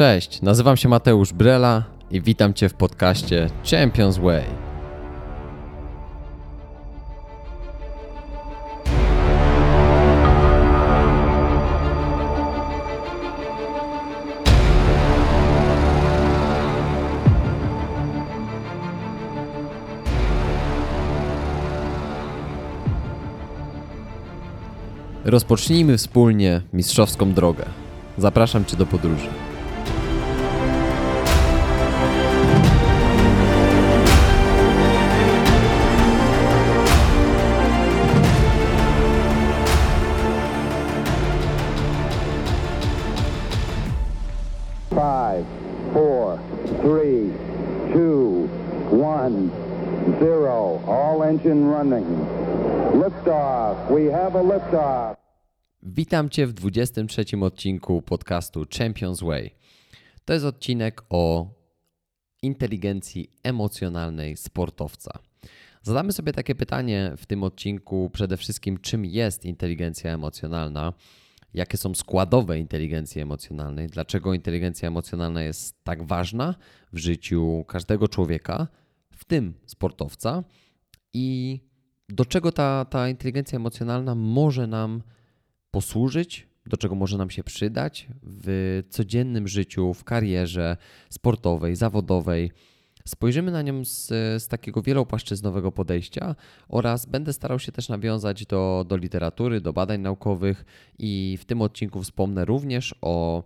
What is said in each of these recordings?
Cześć, nazywam się Mateusz Brela i witam Cię w podcaście Champions Way. Rozpocznijmy wspólnie mistrzowską drogę. Zapraszam Cię do podróży. Liftoff. Witam Cię w 23 odcinku podcastu Champions Way. To jest odcinek o inteligencji emocjonalnej sportowca. Zadamy sobie takie pytanie w tym odcinku przede wszystkim, czym jest inteligencja emocjonalna, jakie są składowe inteligencji emocjonalnej, dlaczego inteligencja emocjonalna jest tak ważna w życiu każdego człowieka, w tym sportowca, i do czego ta, ta inteligencja emocjonalna może nam posłużyć, do czego może nam się przydać w codziennym życiu, w karierze sportowej, zawodowej. Spojrzymy na nią z, z takiego wielopłaszczyznowego podejścia oraz będę starał się też nawiązać do, do literatury, do badań naukowych i w tym odcinku wspomnę również o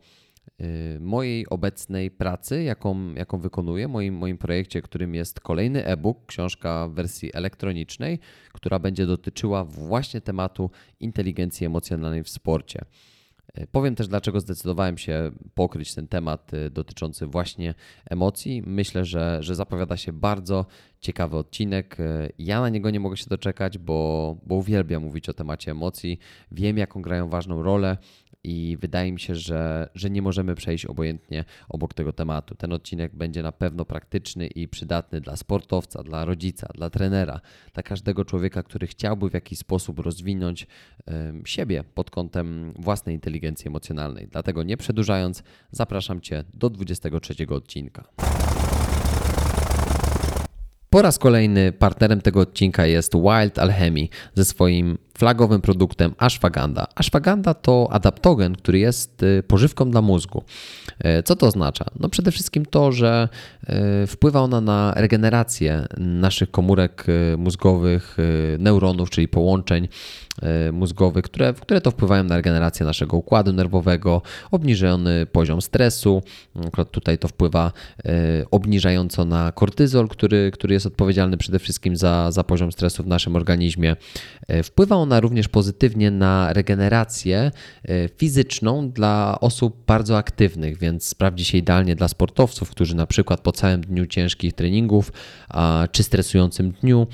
mojej obecnej pracy, jaką, jaką wykonuję, moim, moim projekcie, którym jest kolejny e-book, książka w wersji elektronicznej, która będzie dotyczyła właśnie tematu inteligencji emocjonalnej w sporcie. Y, Powiem też, dlaczego zdecydowałem się pokryć ten temat y, dotyczący właśnie emocji. Myślę, że, że zapowiada się bardzo ciekawy odcinek. Y, Ja na niego nie mogę się doczekać, bo, bo uwielbiam mówić o temacie emocji. Wiem, jaką grają ważną rolę i wydaje mi się, że, że nie możemy przejść obojętnie obok tego tematu. Ten odcinek będzie na pewno praktyczny i przydatny dla sportowca, dla rodzica, dla trenera, dla każdego człowieka, który chciałby w jakiś sposób rozwinąć siebie pod kątem własnej inteligencji emocjonalnej. Dlatego nie przedłużając, zapraszam Cię do 23 odcinka. Po raz kolejny partnerem tego odcinka jest Wild Alchemy ze swoim flagowym produktem ashwagandha. Ashwagandha to adaptogen, który jest y, pożywką dla mózgu. E, Co to oznacza? No przede wszystkim to, że e, wpływa ona na regenerację naszych komórek e, mózgowych, neuronów, czyli połączeń mózgowych, które, które to wpływają na regenerację naszego układu nerwowego, obniżony poziom stresu. Akurat tutaj to wpływa obniżająco na kortyzol, który, który jest odpowiedzialny przede wszystkim za, za poziom stresu w naszym organizmie. Wpływa ona również pozytywnie na regenerację e, fizyczną dla osób bardzo aktywnych, więc sprawdzi się idealnie dla sportowców, którzy na przykład po całym dniu ciężkich treningów czy stresującym dniu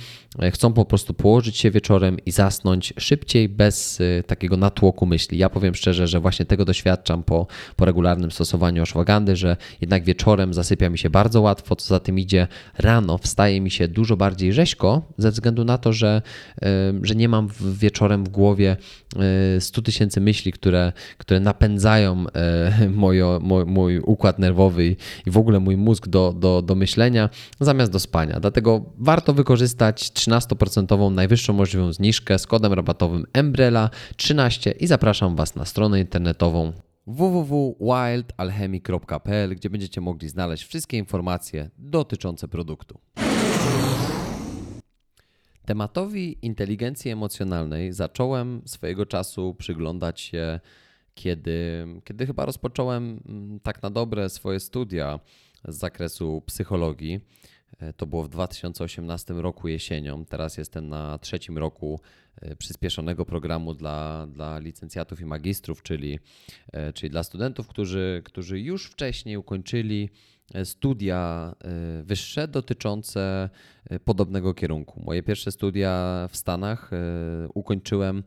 chcą po prostu położyć się wieczorem i zasnąć szybciej, bez e, takiego natłoku myśli. Ja powiem szczerze, że właśnie tego doświadczam po, po regularnym stosowaniu ashwagandy, że jednak wieczorem zasypia mi się bardzo łatwo, co za tym idzie rano wstaje mi się dużo bardziej rzeźko, ze względu na to, że, e, że nie mam wieczorem w głowie e, 100 tysięcy myśli, które, które napędzają e, mojo, mo, mój układ nerwowy i w ogóle mój mózg do, do, do myślenia zamiast do spania. Dlatego warto wykorzystać 13% najwyższą możliwą zniżkę z kodem rabatowym Embrela13 i zapraszam Was na stronę internetową www.wildalchemy.pl, gdzie będziecie mogli znaleźć wszystkie informacje dotyczące produktu. Tematowi inteligencji emocjonalnej zacząłem swojego czasu przyglądać się, kiedy, kiedy chyba rozpocząłem mm, tak na dobre swoje studia z zakresu psychologii. E, To było w 2018 roku jesienią. Teraz jestem na trzecim roku e, przyspieszonego programu dla, dla licencjatów i magistrów, czyli, e, czyli dla studentów, którzy, którzy już wcześniej ukończyli studia wyższe dotyczące podobnego kierunku. Moje pierwsze studia w Stanach ukończyłem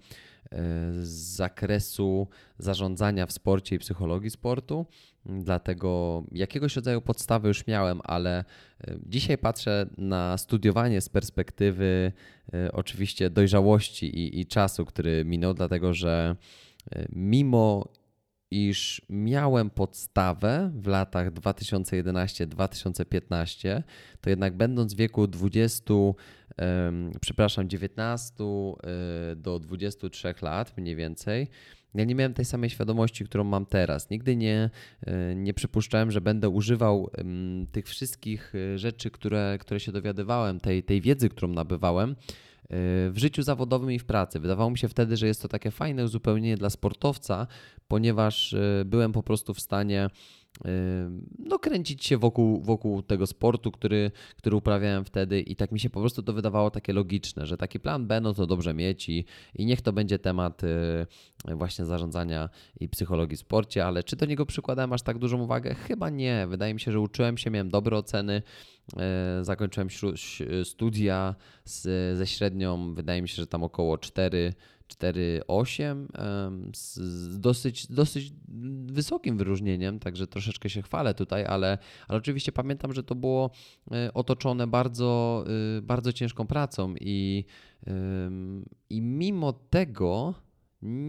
z zakresu zarządzania w sporcie i psychologii sportu. Dlatego jakiegoś rodzaju podstawy już miałem, ale e, dzisiaj patrzę na studiowanie z perspektywy e, oczywiście dojrzałości i, i czasu, który minął, dlatego że e, mimo iż miałem podstawę w latach 2011-2015, to jednak będąc w wieku 20, przepraszam, 19 e, do 23 lat mniej więcej, ja nie miałem tej samej świadomości, którą mam teraz. Nigdy nie, e, nie przypuszczałem, że będę używał tych wszystkich e, rzeczy, które, które się dowiadywałem, tej, tej wiedzy, którą nabywałem w życiu zawodowym i w pracy. Wydawało mi się wtedy, że jest to takie fajne uzupełnienie dla sportowca, ponieważ byłem po prostu w stanie no, kręcić się wokół, wokół tego sportu, który, który uprawiałem wtedy i tak mi się po prostu to wydawało takie logiczne, że taki plan B, no to dobrze mieć i, i niech to będzie temat y, właśnie zarządzania i psychologii w sporcie, ale czy do niego przykładałem aż tak dużą uwagę? Chyba nie. Wydaje mi się, że uczyłem się, miałem dobre oceny, y, zakończyłem studia z, ze średnią, wydaje mi się, że tam około 4 4,8 z dosyć, dosyć wysokim wyróżnieniem, także troszeczkę się chwalę tutaj, ale, ale oczywiście pamiętam, że to było e, otoczone bardzo, e, bardzo ciężką pracą i, i mimo tego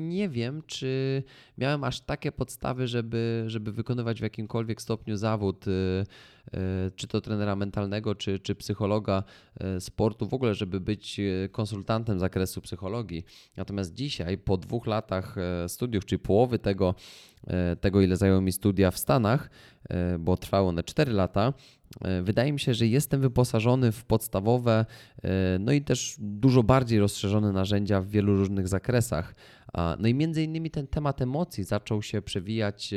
nie wiem, czy miałem aż takie podstawy, żeby, żeby wykonywać w jakimkolwiek stopniu zawód, y, czy to trenera mentalnego, czy, czy psychologa y, sportu, w ogóle, żeby być konsultantem z zakresu psychologii. Natomiast dzisiaj, po dwóch latach studiów, czyli połowy tego, tego ile zajęły mi studia w Stanach, bo trwały one 4 lata, Wydaje mi się, że jestem wyposażony w podstawowe, no i też dużo bardziej rozszerzone narzędzia w wielu różnych zakresach. No i między innymi ten temat emocji zaczął się przewijać e,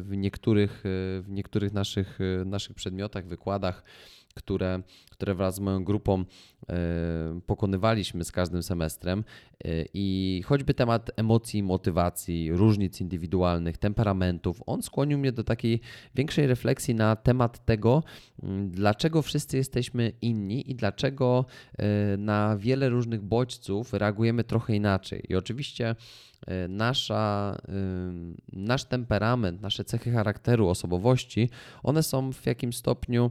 w niektórych, e, w niektórych naszych, e, naszych przedmiotach, wykładach które, które wraz z moją grupą e, pokonywaliśmy z każdym semestrem. E, I choćby temat emocji, motywacji, różnic indywidualnych, temperamentów, on skłonił mnie do takiej większej refleksji na temat tego, mm, dlaczego wszyscy jesteśmy inni i dlaczego e, na wiele różnych bodźców reagujemy trochę inaczej. I oczywiście nasza, nasz temperament, nasze cechy charakteru, osobowości, one są w jakimś stopniu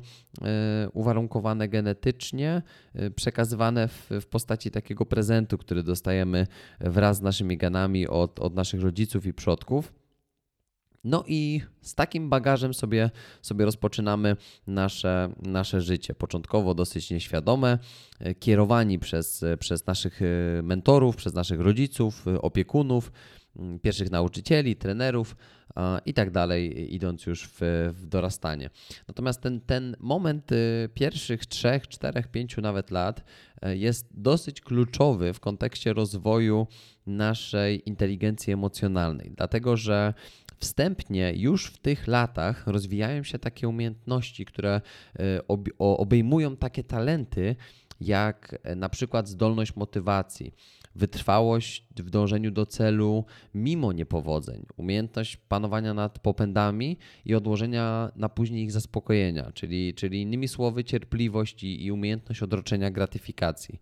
uwarunkowane genetycznie, y, przekazywane w, w postaci takiego prezentu, który dostajemy wraz z naszymi genami od, od naszych rodziców i przodków. No i z takim bagażem sobie, sobie rozpoczynamy nasze, nasze życie. Początkowo dosyć nieświadome, y, kierowani przez, przez naszych y, mentorów, przez naszych rodziców, opiekunów, pierwszych nauczycieli, trenerów, i tak dalej, idąc już w, w dorastanie. Natomiast ten, ten moment y, pierwszych trzech, czterech, pięciu nawet lat y, jest dosyć kluczowy w kontekście rozwoju naszej inteligencji emocjonalnej, dlatego że wstępnie już w tych latach rozwijają się takie umiejętności, które y, obejmują takie talenty, jak na przykład zdolność motywacji, wytrwałość w dążeniu do celu mimo niepowodzeń, umiejętność panowania nad popędami i odłożenia na później ich zaspokojenia, czyli, czyli innymi słowy cierpliwość i, i umiejętność odroczenia gratyfikacji.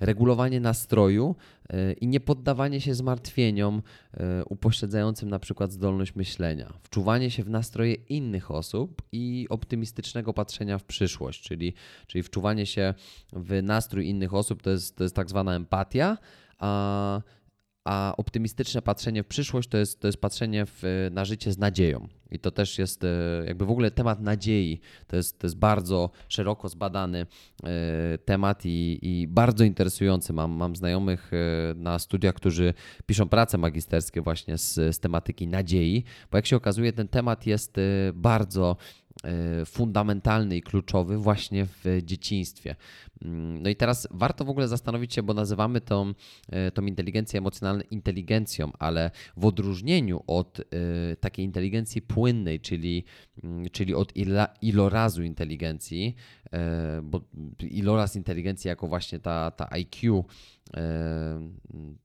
Regulowanie nastroju e, i nie poddawanie się zmartwieniom e, upośledzającym na przykład zdolność myślenia, wczuwanie się w nastroje innych osób i optymistycznego patrzenia w przyszłość, czyli, czyli wczuwanie się w nastrój innych osób to jest, to jest tak zwana empatia, a, a optymistyczne patrzenie w przyszłość to jest, to jest patrzenie w, na życie z nadzieją. I to też jest e, jakby w ogóle temat nadziei. To jest, to jest bardzo szeroko zbadany e, temat i, i bardzo interesujący. Mam, mam znajomych e, na studiach, którzy piszą prace magisterskie właśnie z, z tematyki nadziei, bo jak się okazuje, ten temat jest bardzo fundamentalny i kluczowy właśnie w dzieciństwie. Mm, no i teraz warto w ogóle zastanowić się, bo nazywamy tą, e, tą inteligencję emocjonalną inteligencją, ale w odróżnieniu od e, takiej inteligencji płynnej, czyli, mm, czyli od ilorazu inteligencji, bo iloraz inteligencji jako właśnie ta, ta IQ,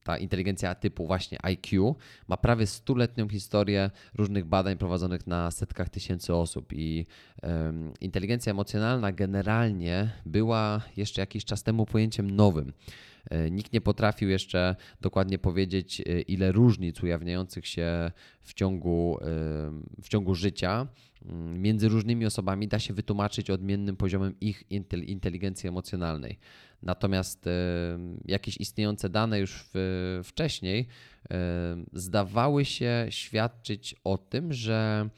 ta inteligencja typu właśnie IQ ma prawie stuletnią historię różnych badań prowadzonych na setkach tysięcy osób i inteligencja emocjonalna generalnie była jeszcze jakiś czas temu pojęciem nowym. Nikt nie potrafił jeszcze dokładnie powiedzieć, ile różnic ujawniających się w ciągu, w ciągu życia mm, między różnymi osobami da się wytłumaczyć odmiennym poziomem ich inteligencji emocjonalnej. Natomiast jakieś istniejące dane już wcześniej zdawały się świadczyć o tym, że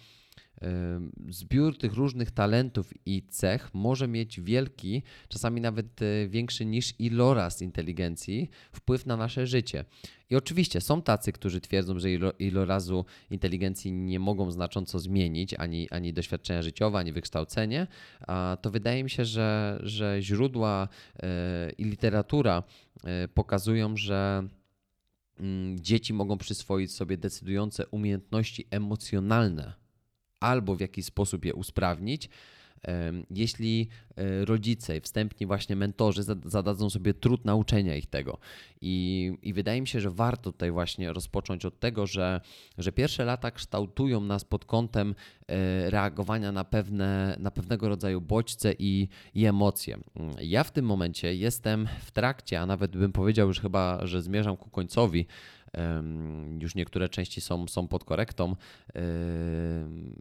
zbiór tych różnych talentów i cech może mieć wielki, czasami nawet e, większy niż iloraz inteligencji, wpływ na nasze życie. I oczywiście są tacy, którzy twierdzą, że ilorazu inteligencji nie mogą znacząco zmienić ani, ani doświadczenia życiowe, ani wykształcenie. A to wydaje mi się, że, że źródła e, i literatura e, pokazują, że mm, dzieci mogą przyswoić sobie decydujące umiejętności emocjonalne albo w jakiś sposób je usprawnić, jeśli e, rodzice, wstępni właśnie mentorzy zadadzą sobie trud nauczenia ich tego. I, I wydaje mi się, że warto tutaj właśnie rozpocząć od tego, że, że pierwsze lata kształtują nas pod kątem e, reagowania na, pewne, na pewnego rodzaju bodźce i, i emocje. Ja w tym momencie jestem w trakcie, a nawet bym powiedział już chyba, że zmierzam ku końcowi już niektóre części są, są pod korektą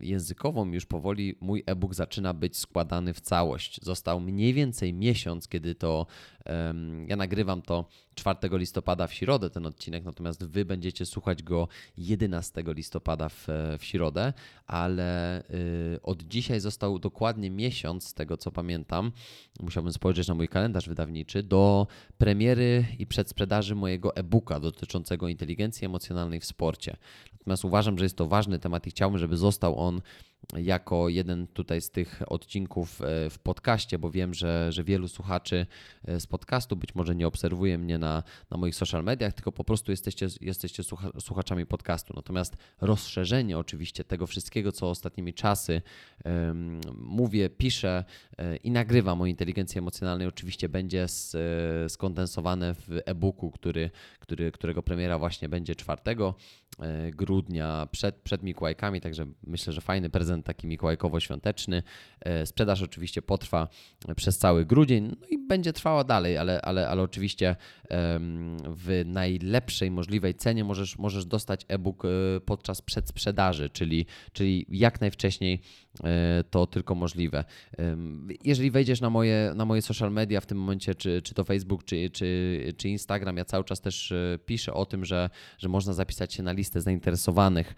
językową. Już powoli mój e-book zaczyna być składany w całość. Został mniej więcej miesiąc, kiedy to ja nagrywam to 4 listopada w środę ten odcinek, natomiast wy będziecie słuchać go 11 listopada w, w środę, ale y, od dzisiaj został dokładnie miesiąc, z tego co pamiętam, musiałbym spojrzeć na mój kalendarz wydawniczy, do premiery i przedsprzedaży mojego e-booka dotyczącego inteligencji emocjonalnej w sporcie. Natomiast uważam, że jest to ważny temat i chciałbym, żeby został on jako jeden tutaj z tych odcinków e, w podcaście, bo wiem, że, że wielu słuchaczy e, z podcastu być może nie obserwuje mnie na, na moich social mediach, tylko po prostu jesteście, jesteście słuchaczami podcastu. Natomiast rozszerzenie oczywiście tego wszystkiego, co ostatnimi czasy um, mówię, piszę um, i nagrywam o inteligencji emocjonalnej, oczywiście będzie z, skondensowane w e-booku, który, który, którego premiera właśnie będzie 4 grudnia przed, przed Mikołajkami, także myślę, że fajny prezent taki mikołajkowo-świąteczny. E, sprzedaż oczywiście potrwa przez cały grudzień no i będzie trwała dalej, ale, ale, ale oczywiście w najlepszej możliwej cenie możesz, możesz dostać e-book e, podczas przedsprzedaży, czyli, czyli jak najwcześniej e, to tylko możliwe. Jeżeli wejdziesz na moje, na moje social media w tym momencie, czy, czy to Facebook, czy, czy, czy Instagram, ja cały czas też piszę o tym, że, że można zapisać się na listę zainteresowanych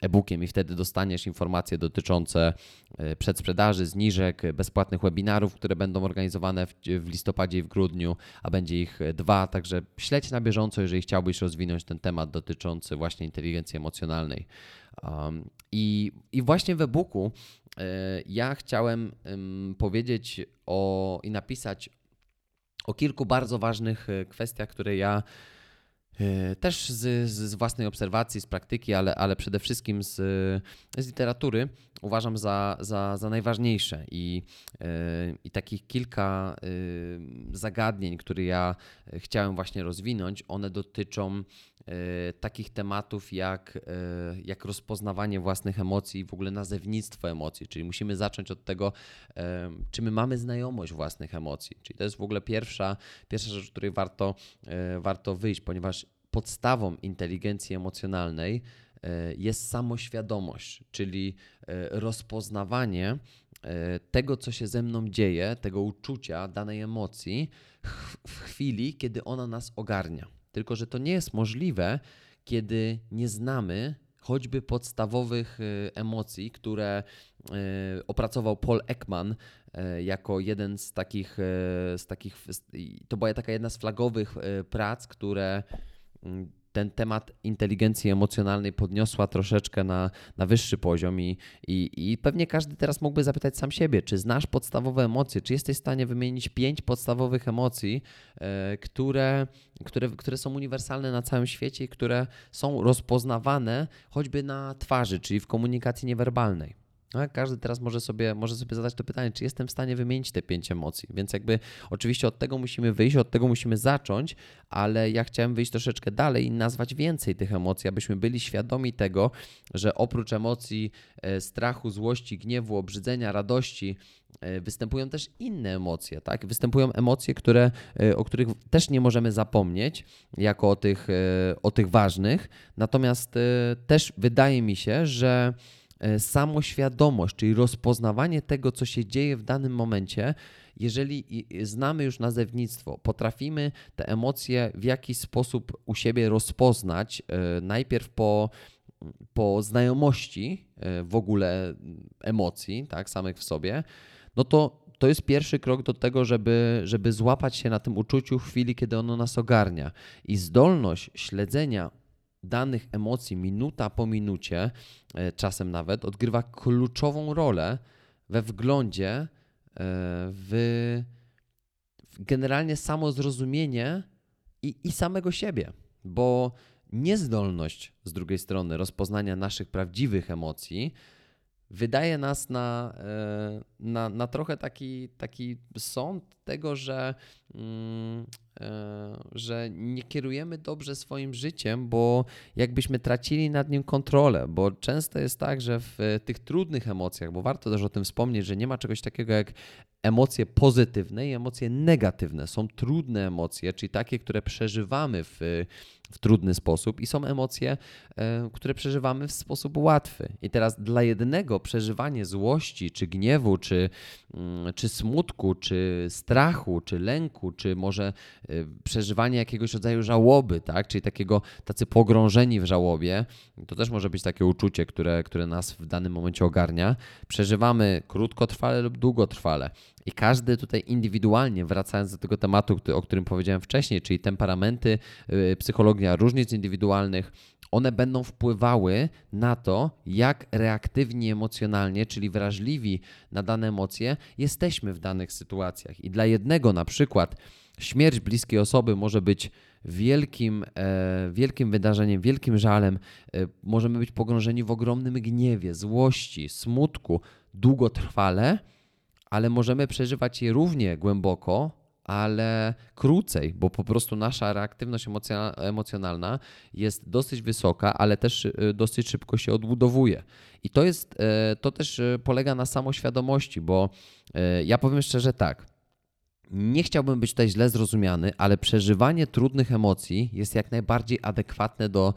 e-bookiem i wtedy dostaniesz informacje dotyczące e, przedsprzedaży, zniżek, bezpłatnych webinarów, które będą organizowane w, listopadzie i w grudniu, a będzie ich dwa, także śledź na bieżąco, jeżeli chciałbyś rozwinąć ten temat dotyczący właśnie inteligencji emocjonalnej. Um, i, I właśnie w e-booku y, ja chciałem y, powiedzieć o i napisać o kilku bardzo ważnych e, kwestiach, które ja E, też z, z, własnej obserwacji, z praktyki, ale, ale przede wszystkim z, z literatury uważam za, za, za najważniejsze. I, e, I takich kilka e, zagadnień, które ja chciałem właśnie rozwinąć, one dotyczą takich tematów jak, jak rozpoznawanie własnych emocji i w ogóle nazewnictwo emocji. Czyli musimy zacząć od tego, czy my mamy znajomość własnych emocji. Czyli to jest w ogóle pierwsza, pierwsza rzecz, której warto, warto wyjść, ponieważ podstawą inteligencji emocjonalnej e, jest samoświadomość, czyli e, rozpoznawanie e, tego, co się ze mną dzieje, tego uczucia, danej emocji w chwili, kiedy ona nas ogarnia. Tylko, że to nie jest możliwe, kiedy nie znamy choćby podstawowych emocji, które opracował Paul Ekman jako jeden z takich, z takich to była taka jedna z flagowych prac, które ten temat inteligencji emocjonalnej podniosła troszeczkę na, na wyższy poziom i, i, i pewnie każdy teraz mógłby zapytać sam siebie, czy znasz podstawowe emocje, czy jesteś w stanie wymienić pięć podstawowych emocji, e, które, które, które są uniwersalne na całym świecie i które są rozpoznawane choćby na twarzy, czyli w komunikacji niewerbalnej. No, każdy teraz może sobie, może sobie zadać to pytanie, czy jestem w stanie wymienić te pięć emocji. Więc jakby oczywiście od tego musimy wyjść, od tego musimy zacząć, ale ja chciałem wyjść troszeczkę dalej i nazwać więcej tych emocji, abyśmy byli świadomi tego, że oprócz emocji e, strachu, złości, gniewu, obrzydzenia, radości, e, występują też inne emocje, tak? Występują emocje, które, e, o których też nie możemy zapomnieć, jako o tych, o tych ważnych. Natomiast też wydaje mi się, że samoświadomość, czyli rozpoznawanie tego, co się dzieje w danym momencie, jeżeli znamy już nazewnictwo, potrafimy te emocje w jakiś sposób u siebie rozpoznać, e, najpierw po, po znajomości e, w ogóle emocji, tak, samych w sobie, no to to jest pierwszy krok do tego, żeby, żeby złapać się na tym uczuciu w chwili, kiedy ono nas ogarnia. I zdolność śledzenia danych emocji minuta po minucie, e, czasem nawet, odgrywa kluczową rolę we wglądzie e, w, generalnie samo zrozumienie i, i samego siebie, bo niezdolność z drugiej strony rozpoznania naszych prawdziwych emocji wydaje nas na, e, na, na trochę taki, taki sąd tego, że, mm, e, że nie kierujemy dobrze swoim życiem, bo jakbyśmy tracili nad nim kontrolę, bo często jest tak, że w tych trudnych emocjach, bo warto też o tym wspomnieć, że nie ma czegoś takiego jak emocje pozytywne i emocje negatywne. Są trudne emocje, czyli takie, które przeżywamy w, w trudny sposób, i są emocje, e, które przeżywamy w sposób łatwy. I teraz dla jednego przeżywanie złości, czy gniewu, czy, czy smutku, czy strachu, czy lęku, czy może e, przeżywanie jakiegoś rodzaju żałoby, tak? czyli takiego, tacy pogrążeni w żałobie, to też może być takie uczucie, które, które nas w danym momencie ogarnia. Przeżywamy krótkotrwale lub długotrwale. I każdy tutaj indywidualnie, wracając do tego tematu, o którym powiedziałem wcześniej, czyli temperamenty, y, psychologia różnic indywidualnych, one będą wpływały na to, jak reaktywni emocjonalnie, czyli wrażliwi na dane emocje, jesteśmy w danych sytuacjach. I dla jednego na przykład śmierć bliskiej osoby może być wielkim, e, wielkim wydarzeniem, wielkim żalem. E, możemy być pogrążeni w ogromnym gniewie, złości, smutku długotrwale ale możemy przeżywać je równie głęboko, ale krócej, bo po prostu nasza reaktywność emocjonalna jest dosyć wysoka, ale też y, dosyć szybko się odbudowuje. I to jest, e, to też e, polega na samoświadomości, bo ja powiem szczerze tak. Nie chciałbym być tutaj źle zrozumiany, ale przeżywanie trudnych emocji jest jak najbardziej adekwatne do,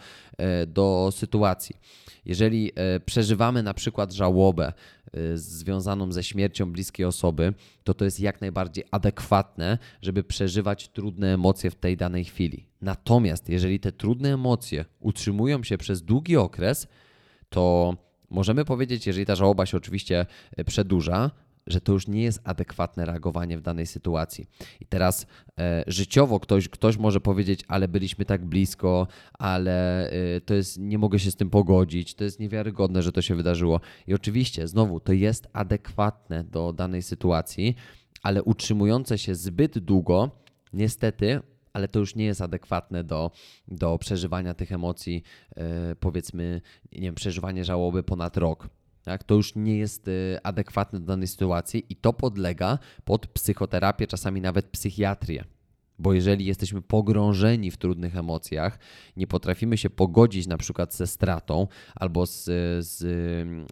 do sytuacji. Jeżeli przeżywamy na przykład żałobę, Y, związaną ze śmiercią bliskiej osoby, to to jest jak najbardziej adekwatne, żeby przeżywać trudne emocje w tej danej chwili. Natomiast jeżeli te trudne emocje utrzymują się przez długi okres, to możemy powiedzieć, jeżeli ta żałoba się oczywiście przedłuża, że to już nie jest adekwatne reagowanie w danej sytuacji. I teraz e, życiowo ktoś, ktoś może powiedzieć, ale byliśmy tak blisko, ale e, to jest, nie mogę się z tym pogodzić, to jest niewiarygodne, że to się wydarzyło. I oczywiście, znowu, to jest adekwatne do danej sytuacji, ale utrzymujące się zbyt długo, niestety, ale to już nie jest adekwatne do, do przeżywania tych emocji, e, powiedzmy, nie wiem, przeżywanie żałoby ponad rok tak, to już nie jest y, adekwatne do danej sytuacji i to podlega pod psychoterapię, czasami nawet psychiatrię. Bo jeżeli jesteśmy pogrążeni w trudnych emocjach, nie potrafimy się pogodzić na przykład ze stratą albo z, z,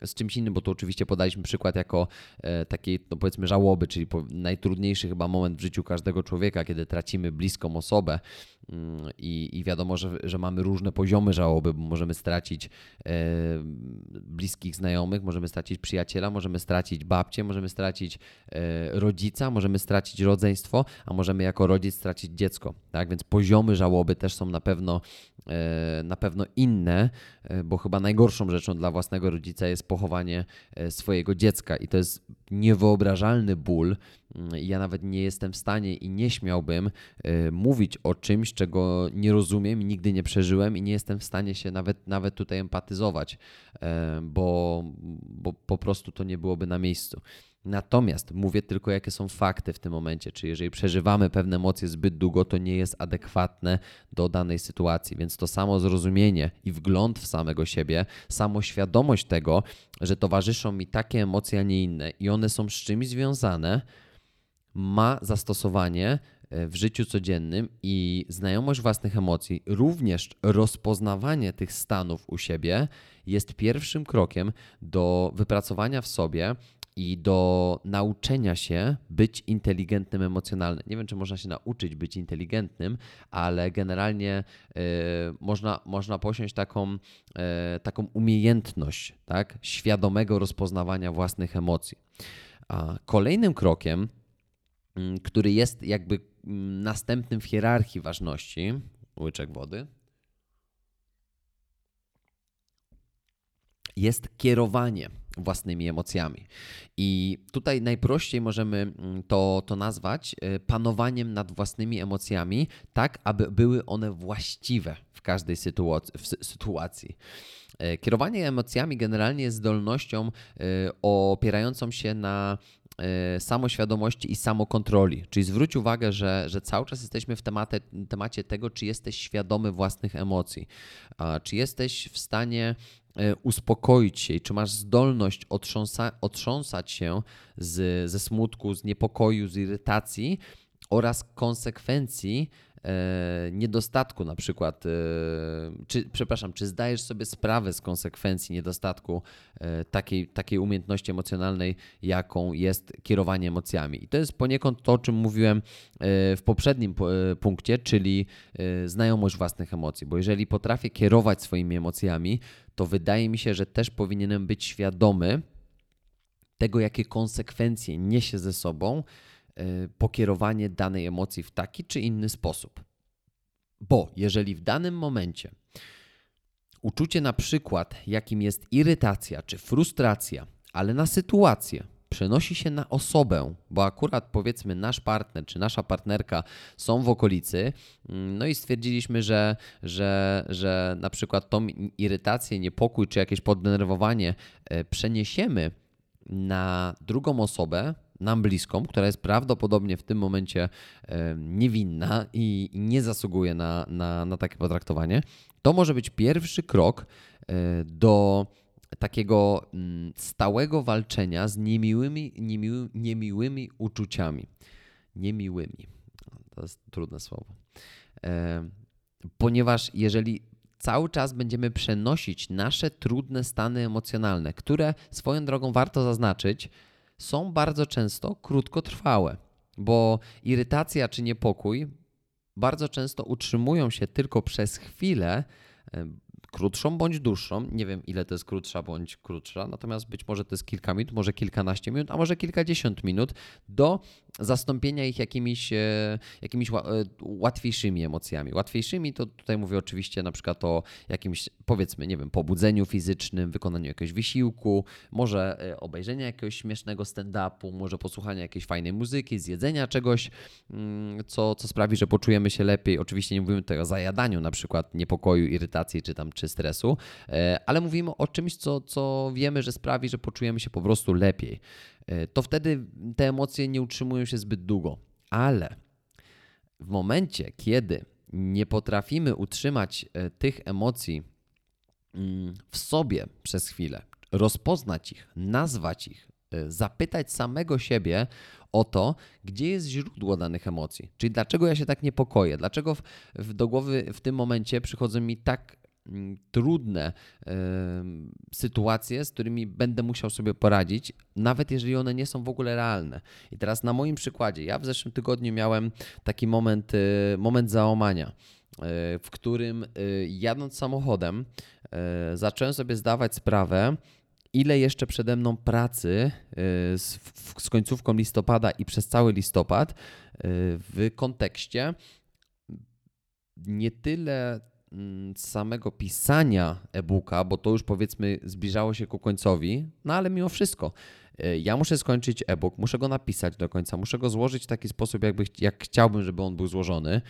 z czymś innym, bo tu oczywiście podaliśmy przykład jako e, takiej, no powiedzmy, żałoby, czyli najtrudniejszy chyba moment w życiu każdego człowieka, kiedy tracimy bliską osobę i, i wiadomo, że, że mamy różne poziomy żałoby, bo możemy stracić e, bliskich znajomych, możemy stracić przyjaciela, możemy stracić babcię, możemy stracić e, rodzica, możemy stracić rodzeństwo, a możemy jako rodzic stracić dziecko. Tak? Więc poziomy żałoby też są na pewno, na pewno inne, e, bo chyba najgorszą rzeczą dla własnego rodzica jest pochowanie e, swojego dziecka i to jest niewyobrażalny ból. Mm, ja nawet nie jestem w stanie i nie śmiałbym mówić o czymś, czego nie rozumiem i nigdy nie przeżyłem i nie jestem w stanie się nawet, nawet tutaj empatyzować, bo, bo po prostu to nie byłoby na miejscu. Natomiast mówię tylko, jakie są fakty w tym momencie. Czy jeżeli przeżywamy pewne emocje zbyt długo, to nie jest adekwatne do danej sytuacji. Więc to samo zrozumienie i wgląd w samego siebie, samoświadomość tego, że towarzyszą mi takie emocje, a nie inne i one są z czymś związane, ma zastosowanie e, w życiu codziennym i znajomość własnych emocji, również rozpoznawanie tych stanów u siebie jest pierwszym krokiem do wypracowania w sobie i do nauczenia się być inteligentnym emocjonalnie. Nie wiem, czy można się nauczyć być inteligentnym, ale generalnie y, można, można posiąść taką, y, taką umiejętność tak? świadomego rozpoznawania własnych emocji. A kolejnym krokiem, y, który jest jakby mm, następnym w hierarchii ważności, łyczek wody, jest kierowanie własnymi emocjami. I tutaj najprościej możemy mm, to, to nazwać e, panowaniem nad własnymi emocjami, tak aby były one właściwe w każdej sytuacji. E, kierowanie emocjami generalnie jest zdolnością e, opierającą się na samoświadomości i samokontroli. Czyli zwróć uwagę, że, że cały czas jesteśmy w temacie, temacie tego, czy jesteś świadomy własnych emocji, czy jesteś w stanie uspokoić się i czy masz zdolność otrząsa, otrząsać się z, ze smutku, z niepokoju, z irytacji oraz konsekwencji e, niedostatku na przykład, e, czy, przepraszam, czy zdajesz sobie sprawę z konsekwencji niedostatku e, takiej, takiej umiejętności emocjonalnej, jaką jest kierowanie emocjami. I to jest poniekąd to, o czym mówiłem e, w poprzednim e, punkcie, czyli znajomość własnych emocji, bo jeżeli potrafię kierować swoimi emocjami, to wydaje mi się, że też powinienem być świadomy tego, jakie konsekwencje niesie ze sobą e, pokierowanie danej emocji w taki czy inny sposób. Bo jeżeli w danym momencie uczucie na przykład, jakim jest irytacja czy frustracja, ale na sytuację, przenosi się na osobę, bo akurat powiedzmy nasz partner czy nasza partnerka są w okolicy, mm, no i stwierdziliśmy, że, że, że na przykład tą irytację, niepokój czy jakieś poddenerwowanie e, przeniesiemy na drugą osobę, nam bliską, która jest prawdopodobnie w tym momencie e, niewinna i nie zasługuje na, na, na takie potraktowanie, to może być pierwszy krok e, do takiego mm, stałego walczenia z niemiłymi, niemiły, niemiłymi uczuciami. Niemiłymi. To jest trudne słowo. E, ponieważ jeżeli cały czas będziemy przenosić nasze trudne stany emocjonalne, które swoją drogą warto zaznaczyć, są bardzo często krótkotrwałe, bo irytacja czy niepokój bardzo często utrzymują się tylko przez chwilę, krótszą bądź dłuższą. Nie wiem, ile to jest krótsza bądź krótsza, natomiast być może to jest kilka minut, może kilkanaście minut, a może kilkadziesiąt minut do zastąpienia ich jakimiś, e, jakimiś e, łatwiejszymi emocjami. Łatwiejszymi to tutaj mówię oczywiście na przykład o jakimś, powiedzmy, nie wiem, pobudzeniu fizycznym, wykonaniu jakiegoś wysiłku, może e, obejrzenia jakiegoś śmiesznego stand-upu, może posłuchania jakiejś fajnej muzyki, zjedzenia czegoś, mm, co, co sprawi, że poczujemy się lepiej. Oczywiście nie mówimy tutaj o zajadaniu na przykład niepokoju, irytacji czy tam czy stresu, ale mówimy o czymś, co, co wiemy, że sprawi, że poczujemy się po prostu lepiej. E, to wtedy te emocje nie utrzymują się zbyt długo. Ale w momencie, kiedy nie potrafimy utrzymać e, tych emocji mm, w sobie przez chwilę, rozpoznać ich, nazwać ich, e, zapytać samego siebie o to, gdzie jest źródło danych emocji. Czyli dlaczego ja się tak niepokoję, dlaczego w, w, do głowy w tym momencie przychodzą mi tak trudne sytuacje, z którymi będę musiał sobie poradzić, nawet jeżeli one nie są w ogóle realne. I teraz na moim przykładzie, ja w zeszłym tygodniu miałem taki moment, y, moment załamania, y, w którym y, jadąc samochodem, zacząłem sobie zdawać sprawę, ile jeszcze przede mną pracy z, z końcówką listopada i przez cały listopad w kontekście nie tyle Mm, samego pisania e-booka, bo to już powiedzmy zbliżało się ku końcowi, no ale mimo wszystko e, ja muszę skończyć e-book, muszę go napisać do końca, muszę go złożyć w taki sposób, jakby, jak chciałbym, żeby on był złożony.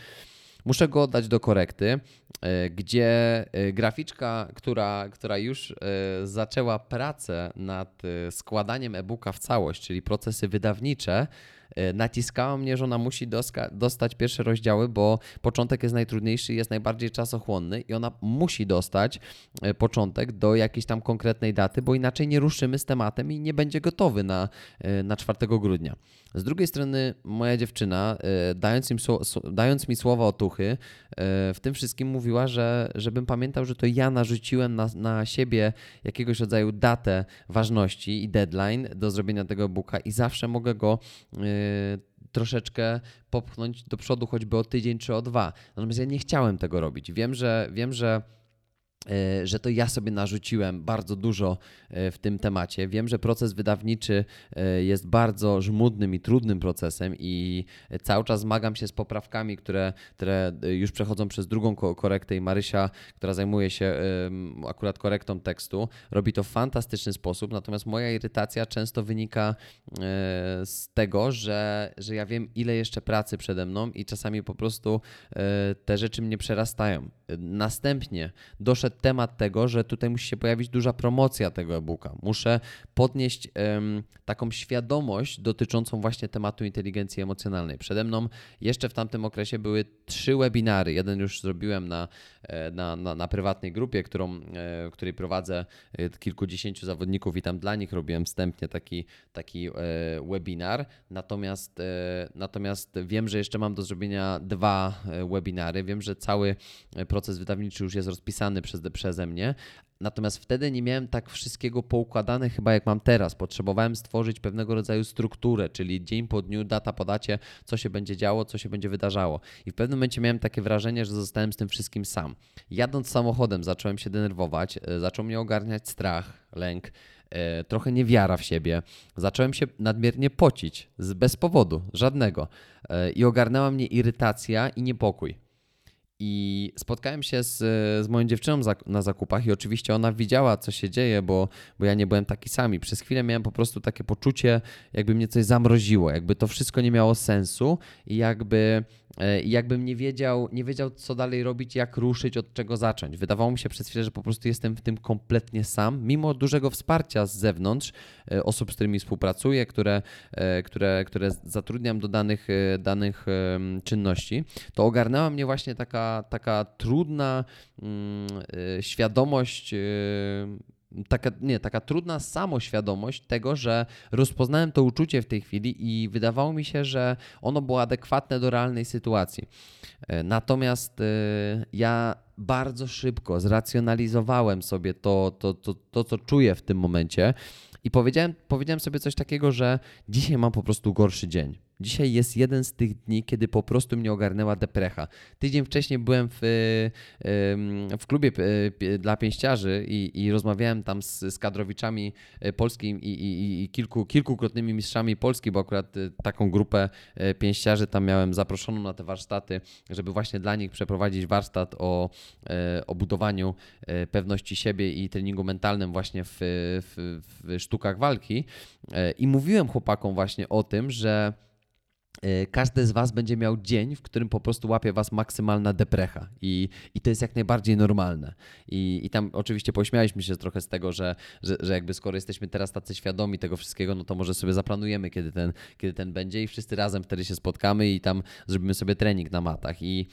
muszę go oddać do korekty, e, gdzie e, graficzka, która, która już zaczęła pracę nad składaniem e-booka w całość, czyli procesy wydawnicze, naciskała mnie, że ona musi dostać pierwsze rozdziały, bo początek jest najtrudniejszy, jest najbardziej czasochłonny i ona musi dostać e, początek do jakiejś tam konkretnej daty, bo inaczej nie ruszymy z tematem i nie będzie gotowy na, e, na 4 grudnia. Z drugiej strony moja dziewczyna, dając, im, dając mi słowa otuchy, w tym wszystkim mówiła, że żebym pamiętał, że to ja narzuciłem na, na siebie jakiegoś rodzaju datę ważności i deadline do zrobienia tego e-booka i zawsze mogę go troszeczkę popchnąć do przodu, choćby o tydzień czy o dwa. Natomiast ja nie chciałem tego robić. Wiem, że wiem, że że to ja sobie narzuciłem bardzo dużo e, w tym temacie. Wiem, że proces wydawniczy e, jest bardzo żmudnym i trudnym procesem i cały czas zmagam się z poprawkami, które, które już przechodzą przez drugą korektę i Marysia, która zajmuje się akurat korektą tekstu, robi to w fantastyczny sposób, natomiast moja irytacja często wynika z tego, że, że ja wiem, ile jeszcze pracy przede mną i czasami po prostu te rzeczy mnie przerastają. Następnie doszedł temat tego, że tutaj musi się pojawić duża promocja tego e-booka. Muszę podnieść um, taką świadomość dotyczącą właśnie tematu inteligencji emocjonalnej. Przede mną jeszcze w tamtym okresie były trzy webinary. Jeden już zrobiłem na, e, na, na, na prywatnej grupie, którą, w e, której prowadzę e, kilkudziesięciu zawodników i tam dla nich robiłem wstępnie taki, taki webinar. Natomiast, natomiast wiem, że jeszcze mam do zrobienia dwa webinary. Wiem, że cały proces wydawniczy już jest rozpisany przez, przeze mnie, Natomiast wtedy nie miałem tak wszystkiego poukładane chyba jak mam teraz. Potrzebowałem stworzyć pewnego rodzaju strukturę, czyli dzień po dniu, data po dacie, co się będzie działo, co się będzie wydarzało. I w pewnym momencie miałem takie wrażenie, że zostałem z tym wszystkim sam. Jadąc samochodem zacząłem się denerwować, e, zaczął mnie ogarniać strach, lęk, e, trochę niewiara w siebie. Zacząłem się nadmiernie pocić, bez powodu, żadnego. E, I ogarnęła mnie irytacja i niepokój. I spotkałem się z, z moją dziewczyną na zakupach i oczywiście ona widziała, co się dzieje, bo, bo ja nie byłem taki sami. Przez chwilę miałem po prostu takie poczucie, jakby mnie coś zamroziło, jakby to wszystko nie miało sensu i jakby i jakbym nie wiedział, nie wiedział, co dalej robić, jak ruszyć, od czego zacząć. Wydawało mi się przez chwilę, że po prostu jestem w tym kompletnie sam, mimo dużego wsparcia z zewnątrz, e, osób, z którymi współpracuję, które, e, które, które zatrudniam do danych, danych czynności, to ogarnęła mnie właśnie taka, taka trudna mm, świadomość taka, nie, taka trudna samoświadomość tego, że rozpoznałem to uczucie w tej chwili i wydawało mi się, że ono było adekwatne do realnej sytuacji. E, natomiast e, ja bardzo szybko zracjonalizowałem sobie to, to, to, to co czuję w tym momencie i powiedziałem, powiedziałem sobie coś takiego, że dzisiaj mam po prostu gorszy dzień. Dzisiaj jest jeden z tych dni, kiedy po prostu mnie ogarnęła deprecha. Tydzień wcześniej byłem w, w klubie dla pięściarzy i, i rozmawiałem tam z, z kadrowiczami e, polskimi i, i, i, kilku, kilkukrotnymi mistrzami Polski, bo akurat e, taką grupę e, pięściarzy tam miałem zaproszoną na te warsztaty, żeby właśnie dla nich przeprowadzić warsztat o, o budowaniu pewności siebie i treningu mentalnym właśnie w, w, w sztukach walki. I mówiłem chłopakom właśnie o tym, że E, każdy z Was będzie miał dzień, w którym po prostu łapie Was maksymalna deprecha i, i to jest jak najbardziej normalne. I, I tam oczywiście pośmialiśmy się trochę z tego, że, że, że jakby skoro jesteśmy teraz tacy świadomi tego wszystkiego, no to może sobie zaplanujemy, kiedy ten, kiedy ten będzie i wszyscy razem wtedy się spotkamy i tam zrobimy sobie trening na matach. I,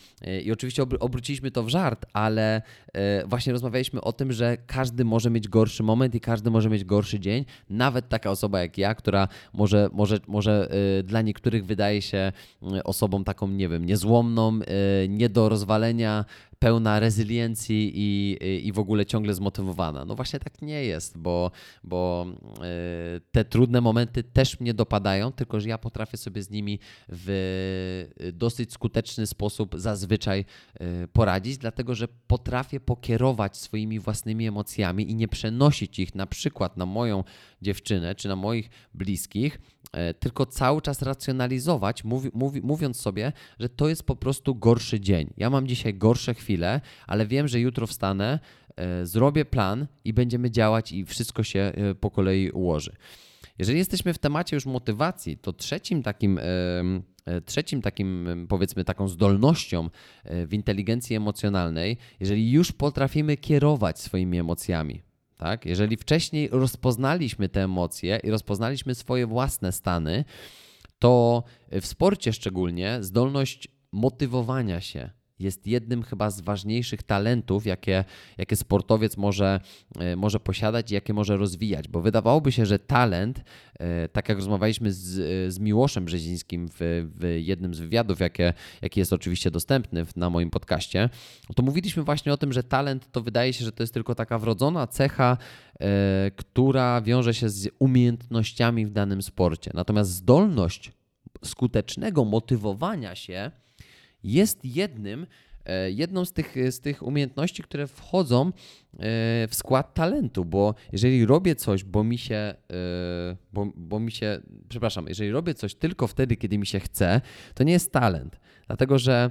i oczywiście obróciliśmy to w żart, ale e, właśnie rozmawialiśmy o tym, że każdy może mieć gorszy moment i każdy może mieć gorszy dzień. Nawet taka osoba jak ja, która może, może, może e, dla niektórych wydaje się mm, osobą taką, nie wiem, niezłomną, y, nie do rozwalenia, pełna rezyliencji i, i w ogóle ciągle zmotywowana. No właśnie tak nie jest, bo, bo y, te trudne momenty też mnie dopadają, tylko że ja potrafię sobie z nimi w dosyć skuteczny sposób zazwyczaj y, poradzić, dlatego że potrafię pokierować swoimi własnymi emocjami i nie przenosić ich na przykład na moją dziewczynę czy na moich bliskich, tylko cały czas racjonalizować, mówi, mówi, mówiąc sobie, że to jest po prostu gorszy dzień. Ja mam dzisiaj gorsze chwile, ale wiem, że jutro wstanę, e, zrobię plan i będziemy działać i wszystko się e, po kolei ułoży. Jeżeli jesteśmy w temacie już motywacji, to trzecim takim trzecim takim, powiedzmy, taką zdolnością w inteligencji emocjonalnej, jeżeli już potrafimy kierować swoimi emocjami, tak? Jeżeli wcześniej rozpoznaliśmy te emocje i rozpoznaliśmy swoje własne stany, to w sporcie szczególnie zdolność motywowania się, jest jednym chyba z ważniejszych talentów, jakie, jakie sportowiec może, e, może posiadać i jakie może rozwijać. Bo wydawałoby się, że talent, e, tak jak rozmawialiśmy z, z Miłoszem Brzezińskim w, w jednym z wywiadów, jakie, jaki jest oczywiście dostępny na moim podcaście, to mówiliśmy właśnie o tym, że talent to wydaje się, że to jest tylko taka wrodzona cecha, e, która wiąże się z umiejętnościami w danym sporcie. Natomiast zdolność skutecznego motywowania się, jest jednym, e, jedną z tych, z tych umiejętności, które wchodzą e, w skład talentu, bo jeżeli robię coś, bo mi się, e, bo, bo mi się, przepraszam, jeżeli robię coś tylko wtedy, kiedy mi się chce, to nie jest talent, dlatego że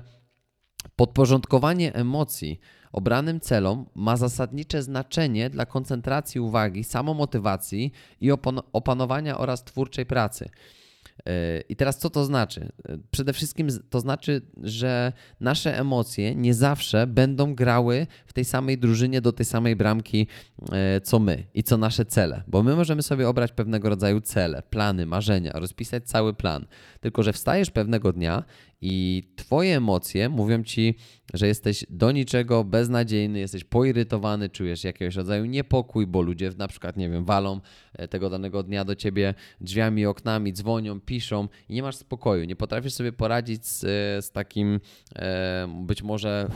podporządkowanie emocji obranym celom ma zasadnicze znaczenie dla koncentracji uwagi, samomotywacji i opanowania oraz twórczej pracy. I teraz co to znaczy? Przede wszystkim to znaczy, że nasze emocje nie zawsze będą grały w tej samej drużynie do tej samej bramki e, co my i co nasze cele, bo my możemy sobie obrać pewnego rodzaju cele, plany, marzenia, rozpisać cały plan. Tylko, że wstajesz pewnego dnia i twoje emocje mówią ci, że jesteś do niczego beznadziejny, jesteś poirytowany, czujesz jakiegoś rodzaju niepokój, bo ludzie na przykład, nie wiem, walą e, tego danego dnia do ciebie drzwiami, oknami, dzwonią, piszą i nie masz spokoju, nie potrafisz sobie poradzić z, e, z takim e, być może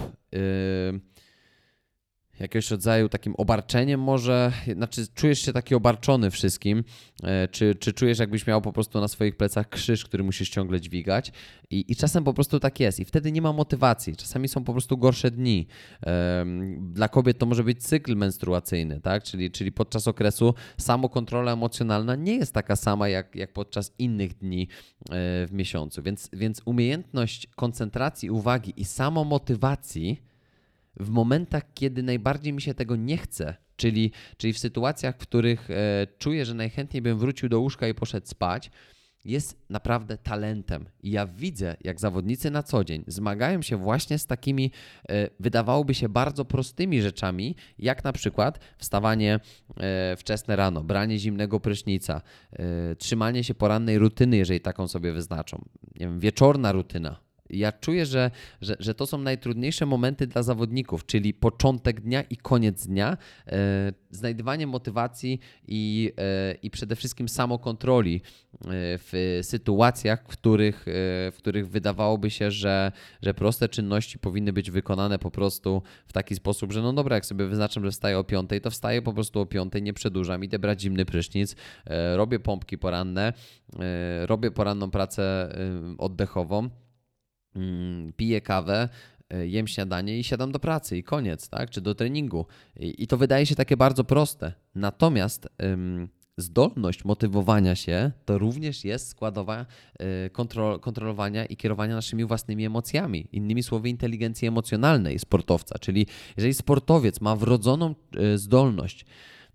jakiegoś rodzaju takim obarczeniem może, znaczy czujesz się taki obarczony wszystkim, e, czy, czy czujesz jakbyś miał po prostu na swoich plecach krzyż, który musisz ciągle dźwigać? I, i czasem po prostu tak jest. I wtedy nie ma motywacji, czasami są po prostu gorsze dni. Dla kobiet to może być cykl menstruacyjny, tak, czyli, czyli podczas okresu samokontrola emocjonalna nie jest taka sama jak, jak podczas innych dni e, w miesiącu, więc, więc umiejętność koncentracji uwagi i samomotywacji w momentach, kiedy najbardziej mi się tego nie chce, czyli, czyli w sytuacjach, w których e, czuję, że najchętniej bym wrócił do łóżka i poszedł spać, jest naprawdę talentem. I ja widzę, jak zawodnicy na co dzień zmagają się właśnie z takimi, e, wydawałoby się bardzo prostymi rzeczami, jak na przykład wstawanie e, wczesne rano, branie zimnego prysznica, trzymanie się porannej rutyny, jeżeli taką sobie wyznaczą, wiem, wieczorna rutyna, ja czuję, że, że, że to są najtrudniejsze momenty dla zawodników, czyli początek dnia i koniec dnia, e, znajdywanie motywacji i, e, i przede wszystkim samokontroli e, w sytuacjach, w których, e, w których wydawałoby się, że, że proste czynności powinny być wykonane po prostu w taki sposób, że no dobra, jak sobie wyznaczam, że wstaję o 5, to wstaję po prostu o 5, nie przedłużam, idę brać zimny prysznic, e, robię pompki poranne, robię poranną pracę oddechową piję kawę, e, jem śniadanie i siadam do pracy i koniec, tak? Czy do treningu. I, to wydaje się takie bardzo proste. Natomiast zdolność motywowania się to również jest składowa kontrol, kontrolowania i kierowania naszymi własnymi emocjami. Innymi słowy, inteligencji emocjonalnej sportowca. Czyli jeżeli sportowiec ma wrodzoną y, zdolność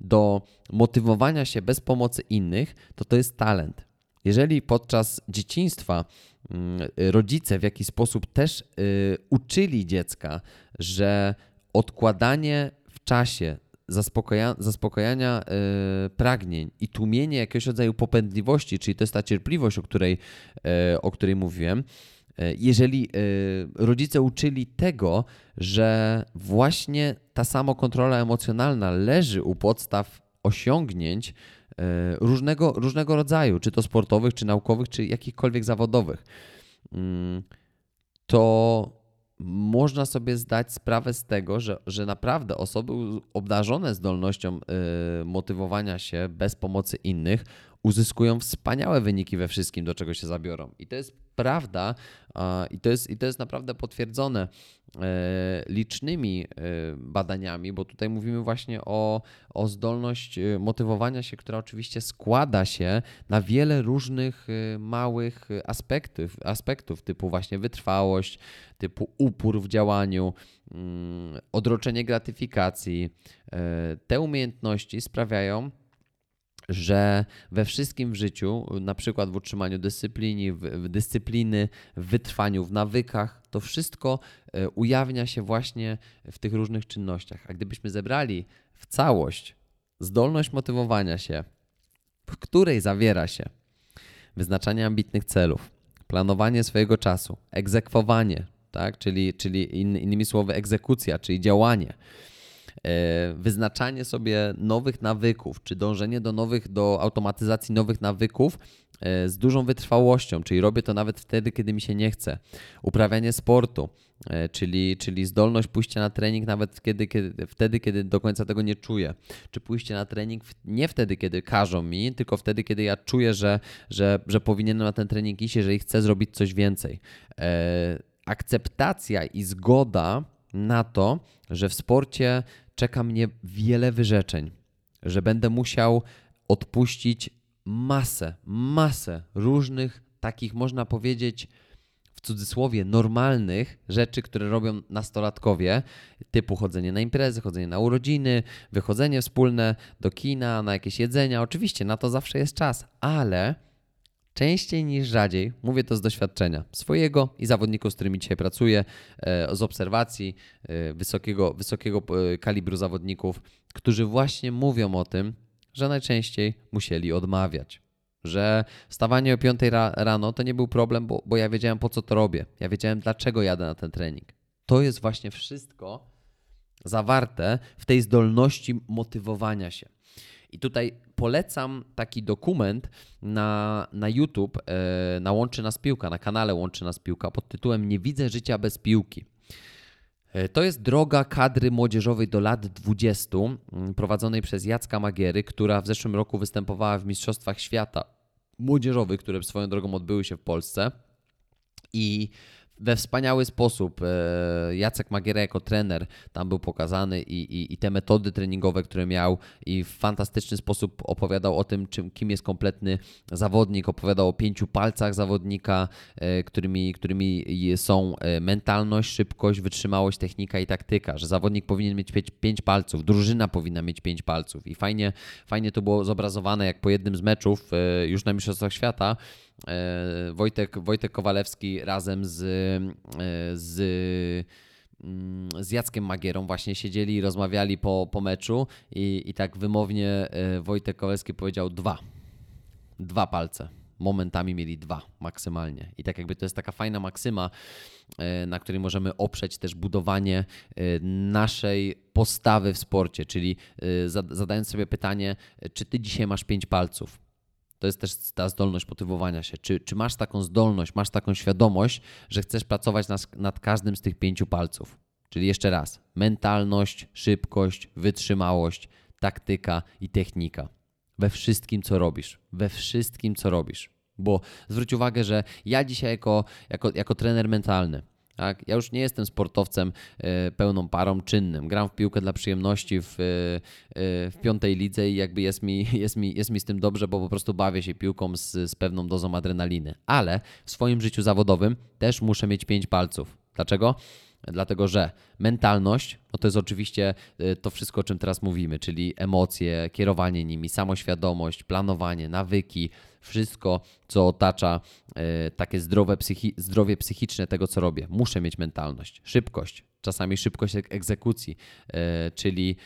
do motywowania się bez pomocy innych, to to jest talent. Jeżeli podczas dzieciństwa mm, rodzice w jakiś sposób też y, uczyli dziecka, że odkładanie w czasie zaspokaja, zaspokojania y, pragnień i tłumienie jakiegoś rodzaju popędliwości, czyli to jest ta cierpliwość, o której, y, o której mówiłem, jeżeli rodzice uczyli tego, że właśnie ta samokontrola emocjonalna leży u podstaw osiągnięć, różnego, różnego rodzaju, czy to sportowych, czy naukowych, czy jakichkolwiek zawodowych, mm, to można sobie zdać sprawę z tego, że, że naprawdę osoby obdarzone zdolnością y, motywowania się bez pomocy innych uzyskują wspaniałe wyniki we wszystkim, do czego się zabiorą. I to jest prawda i to jest, i to jest naprawdę potwierdzone e, licznymi e, badaniami, bo tutaj mówimy właśnie o, o zdolność e, motywowania się, która oczywiście składa się na wiele różnych małych aspektów, aspektów typu właśnie wytrwałość, typu upór w działaniu, mm, odroczenie gratyfikacji. Te umiejętności sprawiają, że we wszystkim w życiu, na przykład w utrzymaniu dyscypliny, w, dyscypliny, w wytrwaniu, w nawykach, to wszystko e, ujawnia się właśnie w tych różnych czynnościach. A gdybyśmy zebrali w całość zdolność motywowania się, w której zawiera się wyznaczanie ambitnych celów, planowanie swojego czasu, egzekwowanie, tak? czyli, czyli in, innymi słowy egzekucja, czyli działanie, wyznaczanie sobie nowych nawyków, czy dążenie do nowych, do automatyzacji nowych nawyków e, z dużą wytrwałością, czyli robię to nawet wtedy, kiedy mi się nie chce. Uprawianie sportu, e, czyli, czyli zdolność pójścia na trening nawet kiedy, kiedy, wtedy, kiedy do końca tego nie czuję. Czy pójście na trening nie wtedy, kiedy każą mi, tylko wtedy, kiedy ja czuję, że, że, że powinienem na ten trening iść, jeżeli chcę zrobić coś więcej. Akceptacja i zgoda na to, że w sporcie czeka mnie wiele wyrzeczeń, że będę musiał odpuścić masę, masę różnych takich, można powiedzieć, w cudzysłowie normalnych rzeczy, które robią nastolatkowie, typu chodzenie na imprezy, chodzenie na urodziny, wychodzenie wspólne do kina, na jakieś jedzenia. Oczywiście na to zawsze jest czas, ale częściej niż rzadziej, mówię to z doświadczenia swojego i zawodników, z którymi dzisiaj pracuję, e, z obserwacji e, wysokiego, wysokiego e, kalibru zawodników, którzy właśnie mówią o tym, że najczęściej musieli odmawiać. Że wstawanie o 5 rano to nie był problem, bo, bo ja wiedziałem po co to robię. Ja wiedziałem dlaczego jadę na ten trening. To jest właśnie wszystko zawarte w tej zdolności motywowania się. I tutaj polecam taki dokument na, na YouTube, e, na Łączy Nas Piłka, na kanale Łączy Nas Piłka pod tytułem Nie widzę życia bez piłki. E, to jest droga kadry młodzieżowej do lat 20, prowadzonej przez Jacka Magiery, która w zeszłym roku występowała w Mistrzostwach Świata Młodzieżowych, które swoją drogą odbyły się w Polsce. I we wspaniały sposób. E, Jacek Magiera jako trener tam był pokazany i, i, i, te metody treningowe, które miał i w fantastyczny sposób opowiadał o tym, czym, kim jest kompletny zawodnik, opowiadał o pięciu palcach zawodnika, e, którymi, którymi są e, mentalność, szybkość, wytrzymałość, technika i taktyka, że zawodnik powinien mieć pięć, pięć palców, drużyna powinna mieć pięć palców. I fajnie, fajnie to było zobrazowane, jak po jednym z meczów już na Mistrzostwach Świata Wojtek, Wojtek Kowalewski razem z, e, z, mm, z Jackiem Magierą właśnie siedzieli i rozmawiali po, po meczu i, i tak wymownie e, Wojtek Kowalewski powiedział dwa. Dwa palce. Momentami mieli dwa maksymalnie. I tak jakby to jest taka fajna maksyma, na której możemy oprzeć też budowanie naszej postawy w sporcie, czyli zadając sobie pytanie, czy ty dzisiaj masz pięć palców? To jest też ta zdolność motywowania się. Czy, czy masz taką zdolność, masz taką świadomość, że chcesz pracować nad, nad każdym z tych pięciu palców? Czyli jeszcze raz: mentalność, szybkość, wytrzymałość, taktyka i technika. We wszystkim, co robisz. We wszystkim, co robisz. Bo zwróć uwagę, że ja dzisiaj, jako, jako, jako trener mentalny, tak? Ja już nie jestem sportowcem e, pełną parą czynnym. Gram w piłkę dla przyjemności w, e, w piątej lidze i jakby jest mi, jest, mi, jest mi z tym dobrze, bo po prostu bawię się piłką z, z pewną dozą adrenaliny. Ale w swoim życiu zawodowym też muszę mieć pięć palców. Dlaczego? Dlatego, że mentalność no to jest oczywiście to wszystko, o czym teraz mówimy, czyli emocje, kierowanie nimi, samoświadomość, planowanie, nawyki, wszystko, co otacza y, takie zdrowe psychi zdrowie psychiczne tego, co robię. Muszę mieć mentalność, szybkość, czasami szybkość egzekucji, y, czyli,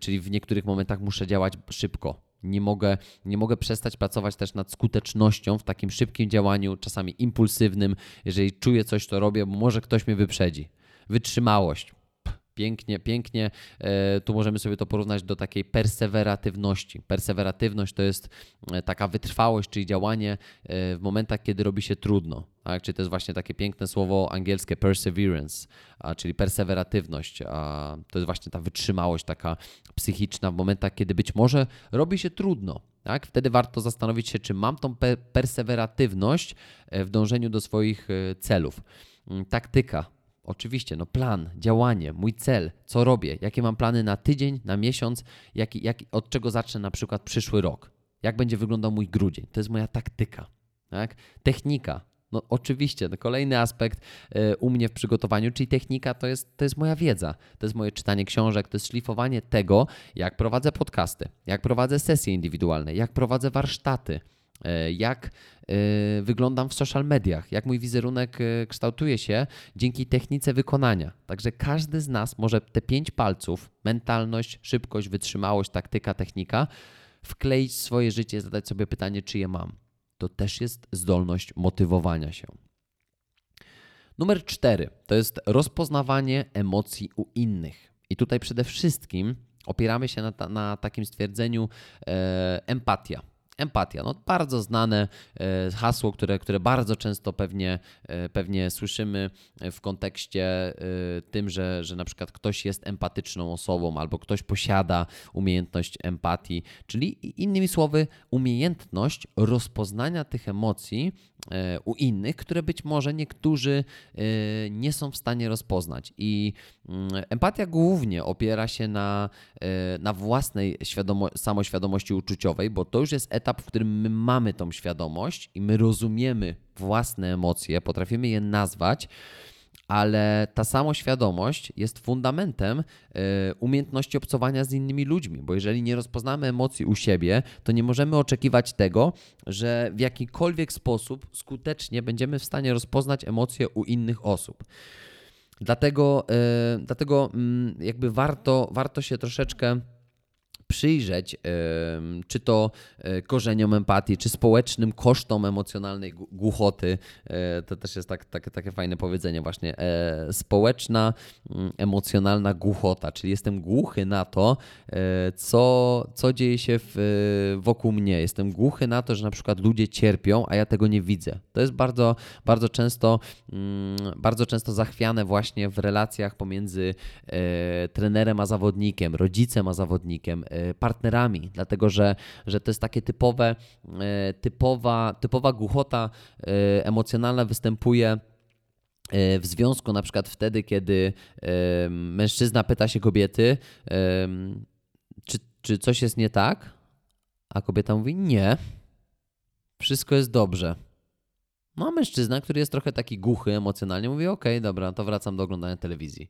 czyli w niektórych momentach muszę działać szybko. Nie mogę, nie mogę przestać pracować też nad skutecznością w takim szybkim działaniu, czasami impulsywnym. Jeżeli czuję coś, to robię, bo może ktoś mnie wyprzedzi wytrzymałość. Pięknie, pięknie. E, tu możemy sobie to porównać do takiej perseweratywności. Perseweratywność to jest e, taka wytrwałość, czyli działanie e, w momentach, kiedy robi się trudno. Tak? Czyli to jest właśnie takie piękne słowo angielskie perseverance, czyli perseweratywność. To jest właśnie ta wytrzymałość taka psychiczna w momentach, kiedy być może robi się trudno. Tak? Wtedy warto zastanowić się, czy mam tą perseweratywność w dążeniu do swoich celów. Mm, taktyka Oczywiście, no plan, działanie, mój cel, co robię, jakie mam plany na tydzień, na miesiąc, jak, jak, od czego zacznę na przykład przyszły rok, jak będzie wyglądał mój grudzień. To jest moja taktyka. Tak? Technika, No oczywiście, to kolejny aspekt e, u mnie w przygotowaniu, czyli technika to jest, to jest moja wiedza, to jest moje czytanie książek, to jest szlifowanie tego, jak prowadzę podcasty, jak prowadzę sesje indywidualne, jak prowadzę warsztaty, jak e, wyglądam w social mediach, jak mój wizerunek kształtuje się dzięki technice wykonania. Także każdy z nas może te pięć palców, mentalność, szybkość, wytrzymałość, taktyka, technika, wkleić w swoje życie, zadać sobie pytanie, czy je mam to też jest zdolność motywowania się. Numer cztery to jest rozpoznawanie emocji u innych. I tutaj przede wszystkim opieramy się na, ta, na takim stwierdzeniu e, empatia. Empatia, no bardzo znane e, hasło, które, które bardzo często pewnie, e, pewnie słyszymy w kontekście e, tym, że, że na przykład ktoś jest empatyczną osobą albo ktoś posiada umiejętność empatii, czyli innymi słowy, umiejętność rozpoznania tych emocji u innych, które być może niektórzy nie są w stanie rozpoznać. I mm, empatia głównie opiera się na, na własnej świadomo- samoświadomości uczuciowej, bo to już jest etap, w którym my mamy tą świadomość i my rozumiemy własne emocje, potrafimy je nazwać, ale ta samoświadomość jest fundamentem y, umiejętności obcowania z innymi ludźmi, bo jeżeli nie rozpoznamy emocji u siebie, to nie możemy oczekiwać tego, że w jakikolwiek sposób skutecznie będziemy w stanie rozpoznać emocje u innych osób. Dlatego, y, dlatego y, jakby warto, warto się troszeczkę przyjrzeć, czy to e, korzeniom empatii, czy społecznym kosztom emocjonalnej głuchoty. E, to też jest tak, tak, takie fajne powiedzenie, właśnie e, społeczna, mm, emocjonalna głuchota, czyli jestem głuchy na to, co, co dzieje się w, wokół mnie. Jestem głuchy na to, że na przykład ludzie cierpią, a ja tego nie widzę. To jest bardzo, bardzo często, mm, bardzo często zachwiane właśnie w relacjach pomiędzy trenerem a zawodnikiem, rodzicem a zawodnikiem, partnerami, dlatego że, że to jest takie typowe, e, typowa, typowa głuchota e, emocjonalna występuje w związku na przykład wtedy, kiedy mężczyzna pyta się kobiety, czy, czy coś jest nie tak, a kobieta mówi nie, wszystko jest dobrze. No a mężczyzna, który jest trochę taki głuchy emocjonalnie, mówi: OK, dobra, to wracam do oglądania telewizji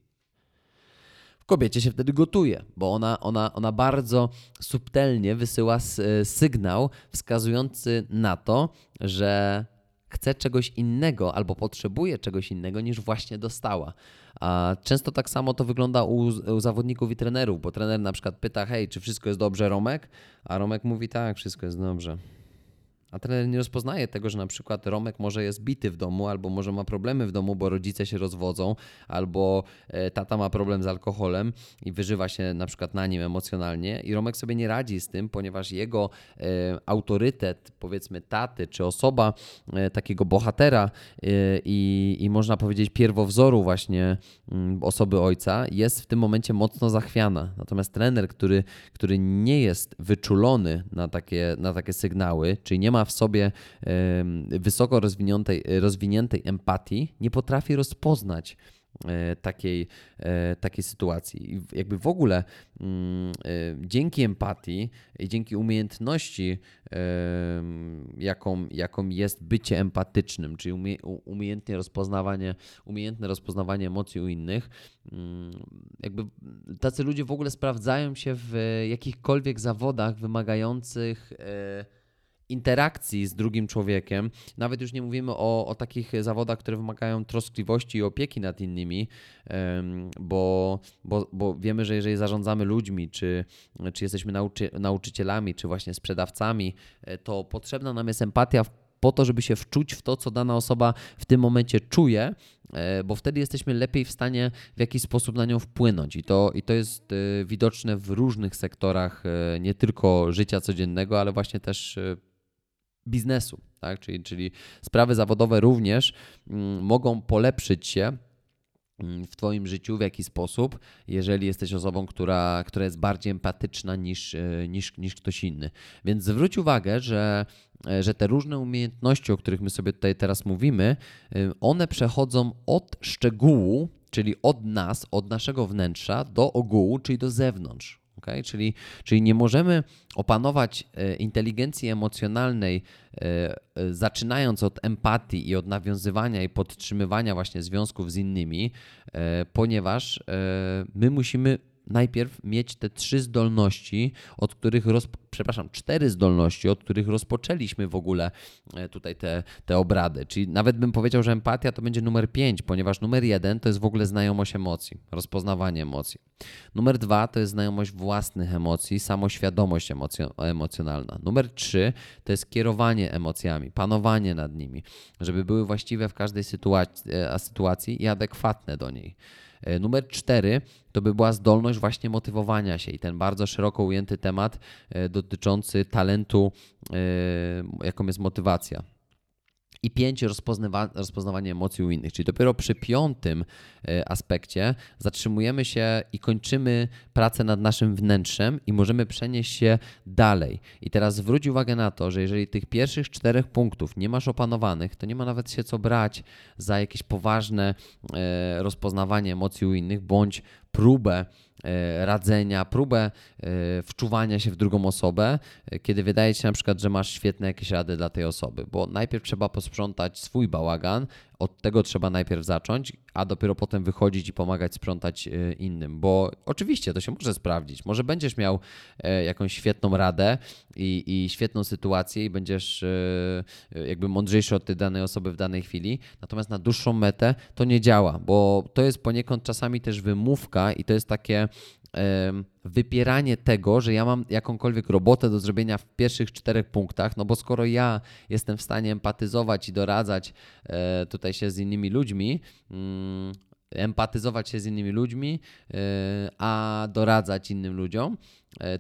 kobiecie się wtedy gotuje, bo ona, ona, ona bardzo subtelnie wysyła sygnał wskazujący na to, że chce czegoś innego albo potrzebuje czegoś innego niż właśnie dostała. A często tak samo to wygląda u, u, zawodników i trenerów, bo trener na przykład pyta: Hej, czy wszystko jest dobrze, Romek? A Romek mówi: Tak, wszystko jest dobrze. A trener nie rozpoznaje tego, że na przykład Romek może jest bity w domu, albo może ma problemy w domu, bo rodzice się rozwodzą, albo e, tata ma problem z alkoholem i wyżywa się na przykład na nim emocjonalnie i Romek sobie nie radzi z tym, ponieważ jego e, autorytet, powiedzmy taty, czy osoba e, takiego bohatera i, i można powiedzieć pierwowzoru właśnie mm, osoby ojca jest w tym momencie mocno zachwiana. Natomiast trener, który, który nie jest wyczulony na takie, na takie sygnały, czyli nie ma ma w sobie wysoko rozwiniętej, rozwiniętej empatii, nie potrafi rozpoznać e, takiej, e, takiej sytuacji. I jakby w ogóle mm, e, dzięki empatii i dzięki umiejętności, jaką, jaką jest bycie empatycznym, czyli umie, umiejętnie rozpoznawanie, umiejętne rozpoznawanie emocji u innych, mm, jakby tacy ludzie w ogóle sprawdzają się w jakichkolwiek zawodach wymagających interakcji z drugim człowiekiem. Nawet już nie mówimy o, o takich zawodach, które wymagają troskliwości i opieki nad innymi, bo, bo, bo wiemy, że jeżeli zarządzamy ludźmi, czy, czy jesteśmy nauczy, nauczycielami, czy właśnie sprzedawcami, e, to potrzebna nam jest empatia po to, żeby się wczuć w to, co dana osoba w tym momencie czuje, e, bo wtedy jesteśmy lepiej w stanie w jakiś sposób na nią wpłynąć. I to, i to jest e, widoczne w różnych sektorach, nie tylko życia codziennego, ale właśnie też biznesu, tak? czyli, czyli sprawy zawodowe również mm, mogą polepszyć się mm, w Twoim życiu w jakiś sposób, jeżeli jesteś osobą, która, która jest bardziej empatyczna niż, e, niż, niż ktoś inny. Więc zwróć uwagę, że, e, że te różne umiejętności, o których my sobie tutaj teraz mówimy, e, one przechodzą od szczegółu, czyli od nas, od naszego wnętrza, do ogółu, czyli do zewnątrz. Okay? Czyli, czyli nie możemy opanować e, inteligencji emocjonalnej, zaczynając od empatii i od nawiązywania i podtrzymywania właśnie związków z innymi, ponieważ my musimy najpierw mieć te trzy zdolności, od których, przepraszam, cztery zdolności, od których rozpoczęliśmy w ogóle e, tutaj te, te obrady. Czyli nawet bym powiedział, że empatia to będzie numer pięć, ponieważ numer jeden to jest w ogóle znajomość emocji, rozpoznawanie emocji. Numer dwa to jest znajomość własnych emocji, samoświadomość emocjonalna. Numer trzy to jest kierowanie emocjami, panowanie nad nimi, żeby były właściwe w każdej e, sytuacji i adekwatne do niej. E, numer cztery to by była zdolność właśnie motywowania się i ten bardzo szeroko ujęty temat e, dotyczący talentu, e, jaką jest motywacja. I pięć, rozpoznawa rozpoznawanie emocji u innych. Czyli dopiero przy piątym e, aspekcie zatrzymujemy się i kończymy pracę nad naszym wnętrzem i możemy przenieść się dalej. I teraz zwróć uwagę na to, że jeżeli tych pierwszych czterech punktów nie masz opanowanych, to nie ma nawet się co brać za jakieś poważne e, rozpoznawanie emocji u innych bądź próbę radzenia, próbę e, wczuwania się w drugą osobę, e, kiedy wydaje ci się na przykład, że masz świetne jakieś rady dla tej osoby, bo najpierw trzeba posprzątać swój bałagan, od tego trzeba najpierw zacząć, a dopiero potem wychodzić i pomagać sprzątać innym, bo oczywiście to się może sprawdzić. Może będziesz miał jakąś świetną radę i, i świetną sytuację i będziesz jakby mądrzejszy od tej danej osoby w danej chwili, natomiast na dłuższą metę to nie działa, bo to jest poniekąd czasami też wymówka i to jest takie wypieranie tego, że ja mam jakąkolwiek robotę do zrobienia w pierwszych czterech punktach, no bo skoro ja jestem w stanie empatyzować i doradzać e, tutaj się z innymi ludźmi, mm, empatyzować się z innymi ludźmi, e, a doradzać innym ludziom,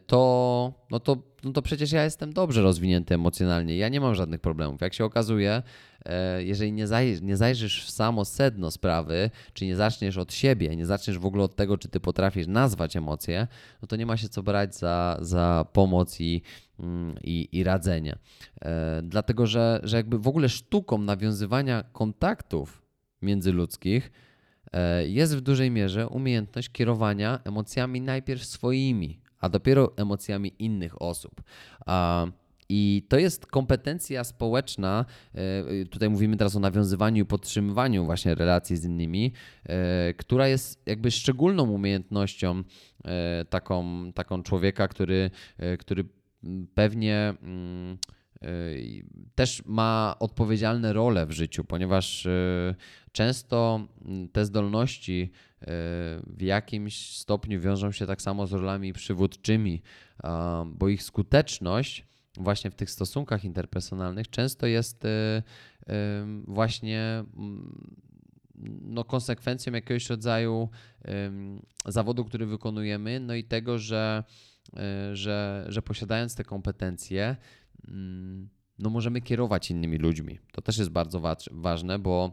to, no to, no to przecież ja jestem dobrze rozwinięty emocjonalnie. Ja nie mam żadnych problemów. Jak się okazuje, E, jeżeli nie, zaj nie zajrzysz w samo sedno sprawy, czy nie zaczniesz od siebie, nie zaczniesz w ogóle od tego, czy ty potrafisz nazwać emocje, no to nie ma się co brać za, za pomoc i, mm, i, i radzenie. E, dlatego, że, że jakby w ogóle sztuką nawiązywania kontaktów międzyludzkich e, jest w dużej mierze umiejętność kierowania emocjami najpierw swoimi, a dopiero emocjami innych osób. I to jest kompetencja społeczna. E, tutaj mówimy teraz o nawiązywaniu i podtrzymywaniu właśnie relacji z innymi, e, która jest jakby szczególną umiejętnością e, taką, taką człowieka, który, który pewnie mm, też ma odpowiedzialne role w życiu, ponieważ często mm, te zdolności w jakimś stopniu wiążą się tak samo z rolami przywódczymi, bo ich skuteczność właśnie w tych stosunkach interpersonalnych często jest właśnie mm, no, konsekwencją jakiegoś rodzaju zawodu, który wykonujemy, no i tego, że, że, że posiadając te kompetencje, no możemy kierować innymi ludźmi. To też jest bardzo ważne, bo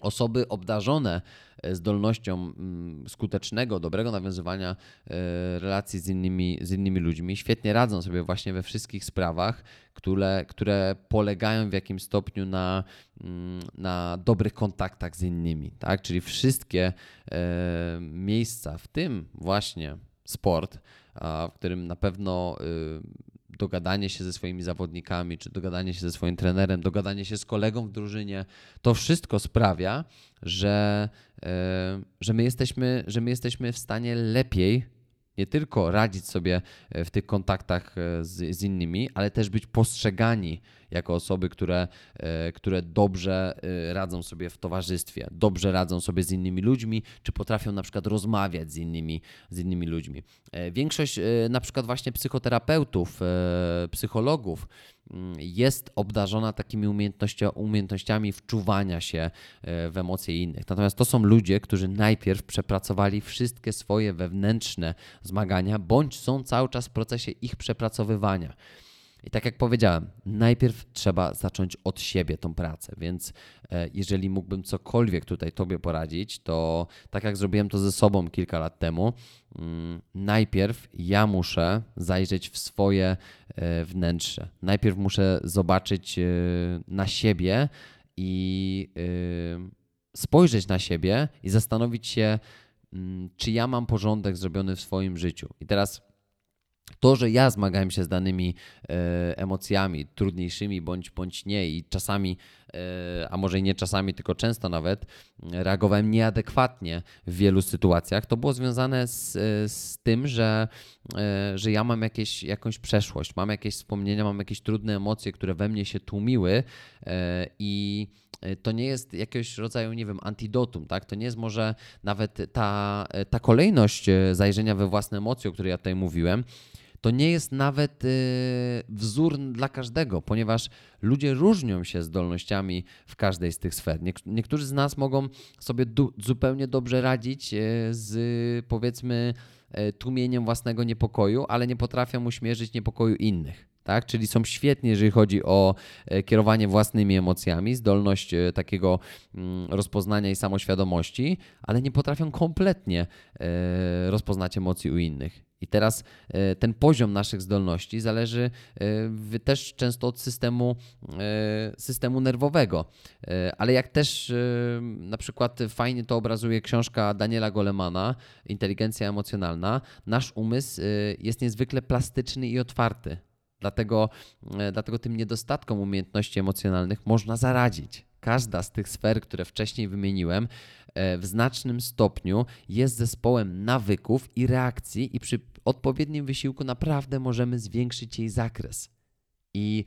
osoby obdarzone e, zdolnością mm, skutecznego, dobrego nawiązywania e, relacji z innymi, z innymi ludźmi, świetnie radzą sobie właśnie we wszystkich sprawach, które, które polegają w jakimś stopniu na, mm, na dobrych kontaktach z innymi. Tak? Czyli wszystkie e, miejsca, w tym właśnie sport, w którym na pewno y, dogadanie się ze swoimi zawodnikami, czy dogadanie się ze swoim trenerem, dogadanie się z kolegą w drużynie, to wszystko sprawia, że, e, że, my, jesteśmy, że my jesteśmy w stanie lepiej nie tylko radzić sobie w tych kontaktach e, z, z innymi, ale też być postrzegani jako osoby, które, e, które dobrze e, radzą sobie w towarzystwie, dobrze radzą sobie z innymi ludźmi, czy potrafią na przykład rozmawiać z innymi, z innymi ludźmi. E, większość na przykład właśnie psychoterapeutów, psychologów mm, jest obdarzona takimi umiejętnościami wczuwania się w emocje innych. Natomiast to są ludzie, którzy najpierw przepracowali wszystkie swoje wewnętrzne zmagania, bądź są cały czas w procesie ich przepracowywania. I tak jak powiedziałem, najpierw trzeba zacząć od siebie tą pracę, więc e, jeżeli mógłbym cokolwiek tutaj Tobie poradzić, to tak jak zrobiłem to ze sobą kilka lat temu, mm, najpierw ja muszę zajrzeć w swoje e, wnętrze. Najpierw muszę zobaczyć e, na siebie i spojrzeć na siebie i zastanowić się, mm, czy ja mam porządek zrobiony w swoim życiu. I teraz to, że ja zmagałem się z danymi e, emocjami, trudniejszymi bądź, bądź nie, i czasami, e, a może i nie czasami, tylko często nawet, reagowałem nieadekwatnie w wielu sytuacjach, to było związane z, e, z tym, że, e, że ja mam jakieś, jakąś przeszłość, mam jakieś wspomnienia, mam jakieś trudne emocje, które we mnie się tłumiły e, i to nie jest jakiegoś rodzaju, nie wiem, antidotum, tak? To nie jest może nawet ta, ta kolejność zajrzenia we własne emocje, o której ja tutaj mówiłem, to nie jest nawet y, wzór dla każdego, ponieważ ludzie różnią się zdolnościami w każdej z tych sfer. Niektórzy z nas mogą sobie zupełnie dobrze radzić y, z powiedzmy y, tłumieniem własnego niepokoju, ale nie potrafią uśmierzyć niepokoju innych. Tak? Czyli są świetni, jeżeli chodzi o kierowanie własnymi emocjami, zdolność takiego mm, rozpoznania i samoświadomości, ale nie potrafią kompletnie rozpoznać emocji u innych. I teraz e, ten poziom naszych zdolności zależy e, też często od systemu, e, systemu nerwowego. Ale jak też na przykład fajnie to obrazuje książka Daniela Golemana, Inteligencja emocjonalna, nasz umysł jest niezwykle plastyczny i otwarty. Dlatego, dlatego tym niedostatkom umiejętności emocjonalnych można zaradzić. Każda z tych sfer, które wcześniej wymieniłem, w znacznym stopniu jest zespołem nawyków i reakcji, i przy odpowiednim wysiłku naprawdę możemy zwiększyć jej zakres. I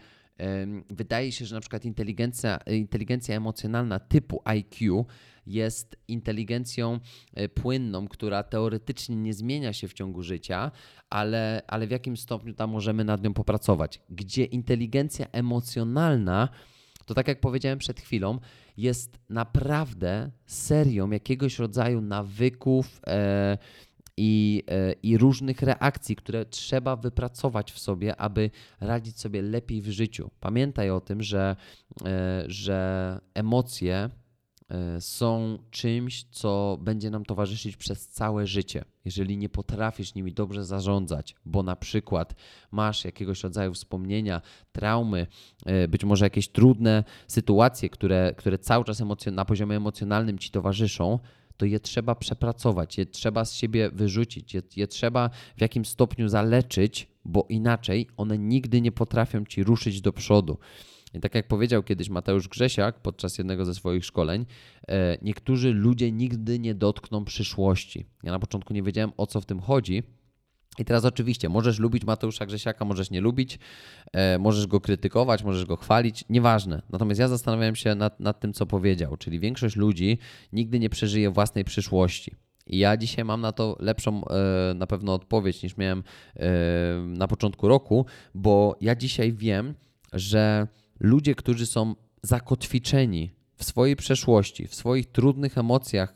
wydaje się, że na przykład inteligencja, inteligencja emocjonalna typu IQ jest inteligencją e, płynną, która teoretycznie nie zmienia się w ciągu życia, ale, ale w jakim stopniu tam możemy nad nią popracować. Gdzie inteligencja emocjonalna, to tak jak powiedziałem przed chwilą, jest naprawdę serią jakiegoś rodzaju nawyków. E, i, e, i różnych reakcji, które trzeba wypracować w sobie, aby radzić sobie lepiej w życiu. Pamiętaj o tym, że, e, że emocje są czymś, co będzie nam towarzyszyć przez całe życie. Jeżeli nie potrafisz nimi dobrze zarządzać, bo na przykład masz jakiegoś rodzaju wspomnienia, traumy, być może jakieś trudne sytuacje, które, które cały czas na poziomie emocjonalnym ci towarzyszą, to je trzeba przepracować, je trzeba z siebie wyrzucić, je, je trzeba w jakimś stopniu zaleczyć, bo inaczej one nigdy nie potrafią ci ruszyć do przodu. I tak jak powiedział kiedyś Mateusz Grzesiak podczas jednego ze swoich szkoleń, e, niektórzy ludzie nigdy nie dotkną przyszłości. Ja na początku nie wiedziałem o co w tym chodzi, i teraz oczywiście możesz lubić Mateusza Grzesiaka, możesz nie lubić, e, możesz go krytykować, możesz go chwalić, nieważne. Natomiast ja zastanawiałem się nad, nad tym, co powiedział, czyli większość ludzi nigdy nie przeżyje własnej przyszłości. I ja dzisiaj mam na to lepszą e, na pewno odpowiedź niż miałem e, na początku roku, bo ja dzisiaj wiem, że ludzie, którzy są zakotwiczeni w swojej przeszłości, w swoich trudnych emocjach,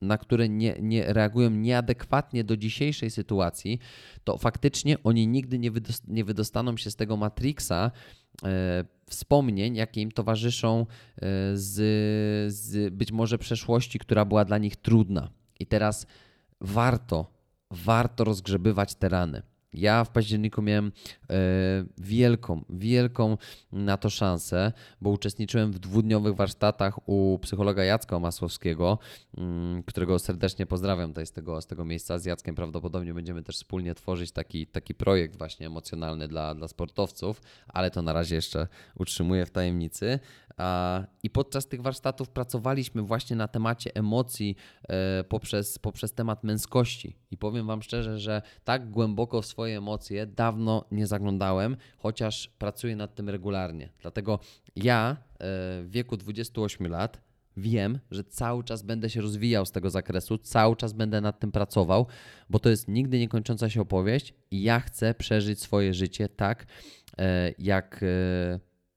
na które nie, nie reagują nieadekwatnie do dzisiejszej sytuacji, to faktycznie oni nigdy nie, nie wydostaną się z tego Matrixa e, wspomnień, jakie im towarzyszą e, z, z być może przeszłości, która była dla nich trudna. I teraz warto, warto rozgrzebywać te rany. Ja w październiku miałem e, wielką, wielką na to szansę, bo uczestniczyłem w dwudniowych warsztatach u psychologa Jacka Masłowskiego, mm, którego serdecznie pozdrawiam tutaj z tego, z tego miejsca. Z Jackiem prawdopodobnie będziemy też wspólnie tworzyć taki, taki projekt właśnie emocjonalny dla, dla sportowców, ale to na razie jeszcze utrzymuję w tajemnicy. I podczas tych warsztatów pracowaliśmy właśnie na temacie emocji e, poprzez, poprzez temat męskości. I powiem Wam szczerze, że tak głęboko w swoje emocje dawno nie zaglądałem, chociaż pracuję nad tym regularnie. Dlatego ja e, w wieku 28 lat wiem, że cały czas będę się rozwijał z tego zakresu, cały czas będę nad tym pracował, bo to jest nigdy niekończąca się opowieść i ja chcę przeżyć swoje życie tak, e, jak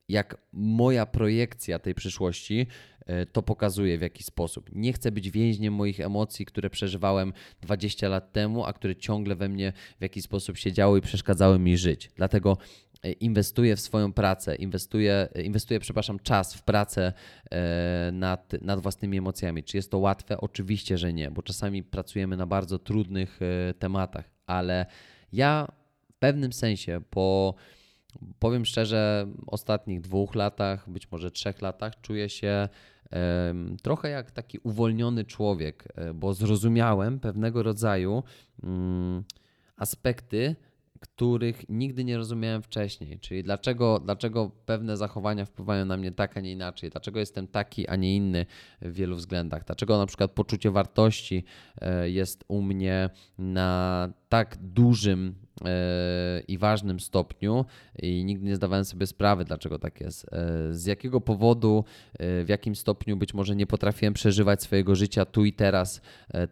jak moja projekcja tej przyszłości e, to pokazuje w jaki sposób. Nie chcę być więźniem moich emocji, które przeżywałem 20 lat temu, a które ciągle we mnie w jakiś sposób siedziały i przeszkadzały mi żyć. Dlatego e, inwestuję w swoją pracę, inwestuję, e, inwestuję przepraszam, czas w pracę nad, nad własnymi emocjami. Czy jest to łatwe? Oczywiście, że nie, bo czasami pracujemy na bardzo trudnych tematach, ale ja w pewnym sensie po Powiem szczerze, ostatnich dwóch latach, być może trzech latach, czuję się trochę jak taki uwolniony człowiek, e, bo zrozumiałem pewnego rodzaju mm, aspekty, których nigdy nie rozumiałem wcześniej. Czyli dlaczego, dlaczego pewne zachowania wpływają na mnie tak, a nie inaczej, dlaczego jestem taki, a nie inny w wielu względach, dlaczego na przykład poczucie wartości e, jest u mnie na tak dużym i ważnym stopniu i nigdy nie zdawałem sobie sprawy, dlaczego tak jest. E, z jakiego powodu, w jakim stopniu być może nie potrafiłem przeżywać swojego życia tu i teraz,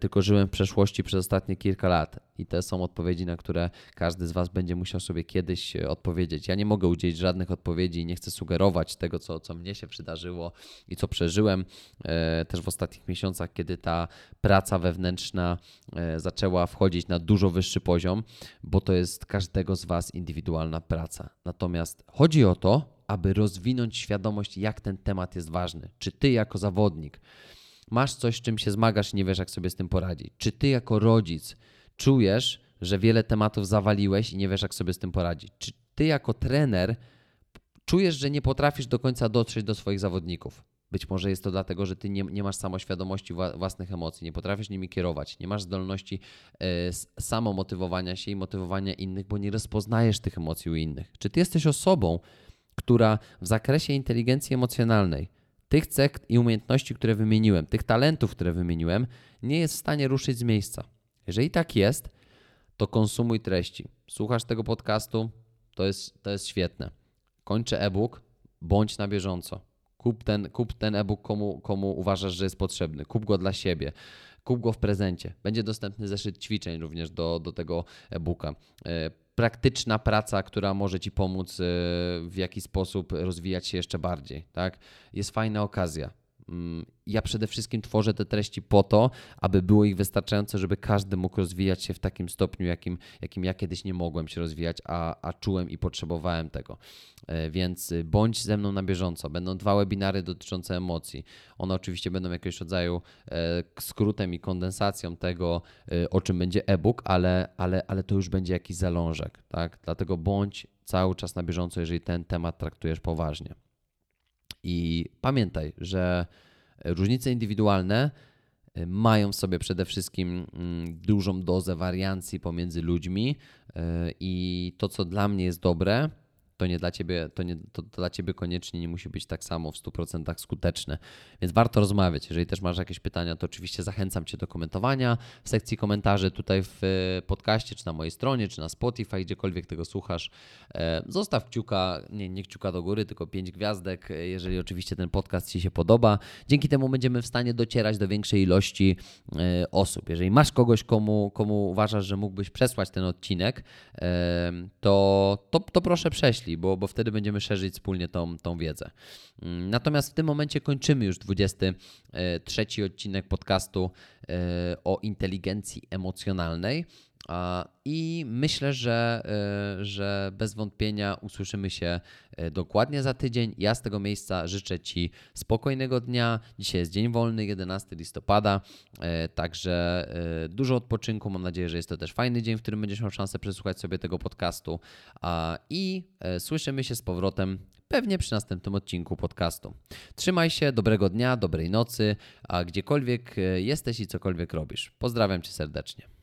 tylko żyłem w przeszłości przez ostatnie kilka lat. I te są odpowiedzi, na które każdy z Was będzie musiał sobie kiedyś e, odpowiedzieć. Ja nie mogę udzielić żadnych odpowiedzi i nie chcę sugerować tego, co, co mnie się przydarzyło i co przeżyłem e, też w ostatnich miesiącach, kiedy ta praca wewnętrzna e, zaczęła wchodzić na dużo wyższy poziom, bo to jest każdego z Was indywidualna praca. Natomiast chodzi o to, aby rozwinąć świadomość, jak ten temat jest ważny. Czy Ty jako zawodnik masz coś, z czym się zmagasz i nie wiesz, jak sobie z tym poradzić? Czy Ty jako rodzic czujesz, że wiele tematów zawaliłeś i nie wiesz, jak sobie z tym poradzić? Czy ty jako trener czujesz, że nie potrafisz do końca dotrzeć do swoich zawodników? Być może jest to dlatego, że ty nie, nie masz samoświadomości własnych emocji, nie potrafisz nimi kierować, nie masz zdolności e, samomotywowania się i motywowania innych, bo nie rozpoznajesz tych emocji u innych. Czy ty jesteś osobą, która w zakresie inteligencji emocjonalnej, tych cech i umiejętności, które wymieniłem, tych talentów, które wymieniłem, nie jest w stanie ruszyć z miejsca? Jeżeli tak jest, to konsumuj treści. Słuchasz tego podcastu, to jest, to jest świetne. Kończę e-book, bądź na bieżąco. Kup ten, kup ten e-book komu, komu uważasz, że jest potrzebny. Kup go dla siebie. Kup go w prezencie. Będzie dostępny zeszyt ćwiczeń również do, do tego e-booka. E, praktyczna praca, która może Ci pomóc e, w jakiś sposób rozwijać się jeszcze bardziej. Tak? Jest fajna okazja ja przede wszystkim tworzę te treści po to, aby było ich wystarczająco, żeby każdy mógł rozwijać się w takim stopniu, jakim, jakim ja kiedyś nie mogłem się rozwijać, a, a czułem i potrzebowałem tego. E, więc bądź ze mną na bieżąco. Będą dwa webinary dotyczące emocji. One oczywiście będą jakiegoś rodzaju e, skrótem i kondensacją tego, e, o czym będzie e-book, ale, ale, ale to już będzie jakiś zalążek. Tak? Dlatego bądź cały czas na bieżąco, jeżeli ten temat traktujesz poważnie. I pamiętaj, że różnice indywidualne y, mają w sobie przede wszystkim mm, dużą dozę wariancji pomiędzy ludźmi y, i to, co dla mnie jest dobre, to nie dla ciebie, to, nie, to dla ciebie koniecznie nie musi być tak samo w 100% skuteczne. Więc warto rozmawiać. Jeżeli też masz jakieś pytania, to oczywiście zachęcam cię do komentowania w sekcji komentarzy tutaj w e, podcaście, czy na mojej stronie, czy na Spotify, gdziekolwiek tego słuchasz. E, zostaw kciuka, nie, nie kciuka do góry, tylko pięć gwiazdek, e, jeżeli oczywiście ten podcast ci się podoba. Dzięki temu będziemy w stanie docierać do większej ilości osób. Jeżeli masz kogoś, komu, komu uważasz, że mógłbyś przesłać ten odcinek, to, to, to proszę prześlij bo, bo wtedy będziemy szerzyć wspólnie tą, tą wiedzę. Mm, natomiast w tym momencie kończymy już 23 odcinek podcastu e, o inteligencji emocjonalnej. I myślę, że, e, że bez wątpienia usłyszymy się e, dokładnie za tydzień. Ja z tego miejsca życzę Ci spokojnego dnia. Dzisiaj jest dzień wolny, 11 listopada, e, także dużo odpoczynku. Mam nadzieję, że jest to też fajny dzień, w którym będziesz miał szansę przesłuchać sobie tego podcastu. I słyszymy się z powrotem pewnie przy następnym odcinku podcastu. Trzymaj się, dobrego dnia, dobrej nocy, a gdziekolwiek jesteś i cokolwiek robisz. Pozdrawiam Cię serdecznie.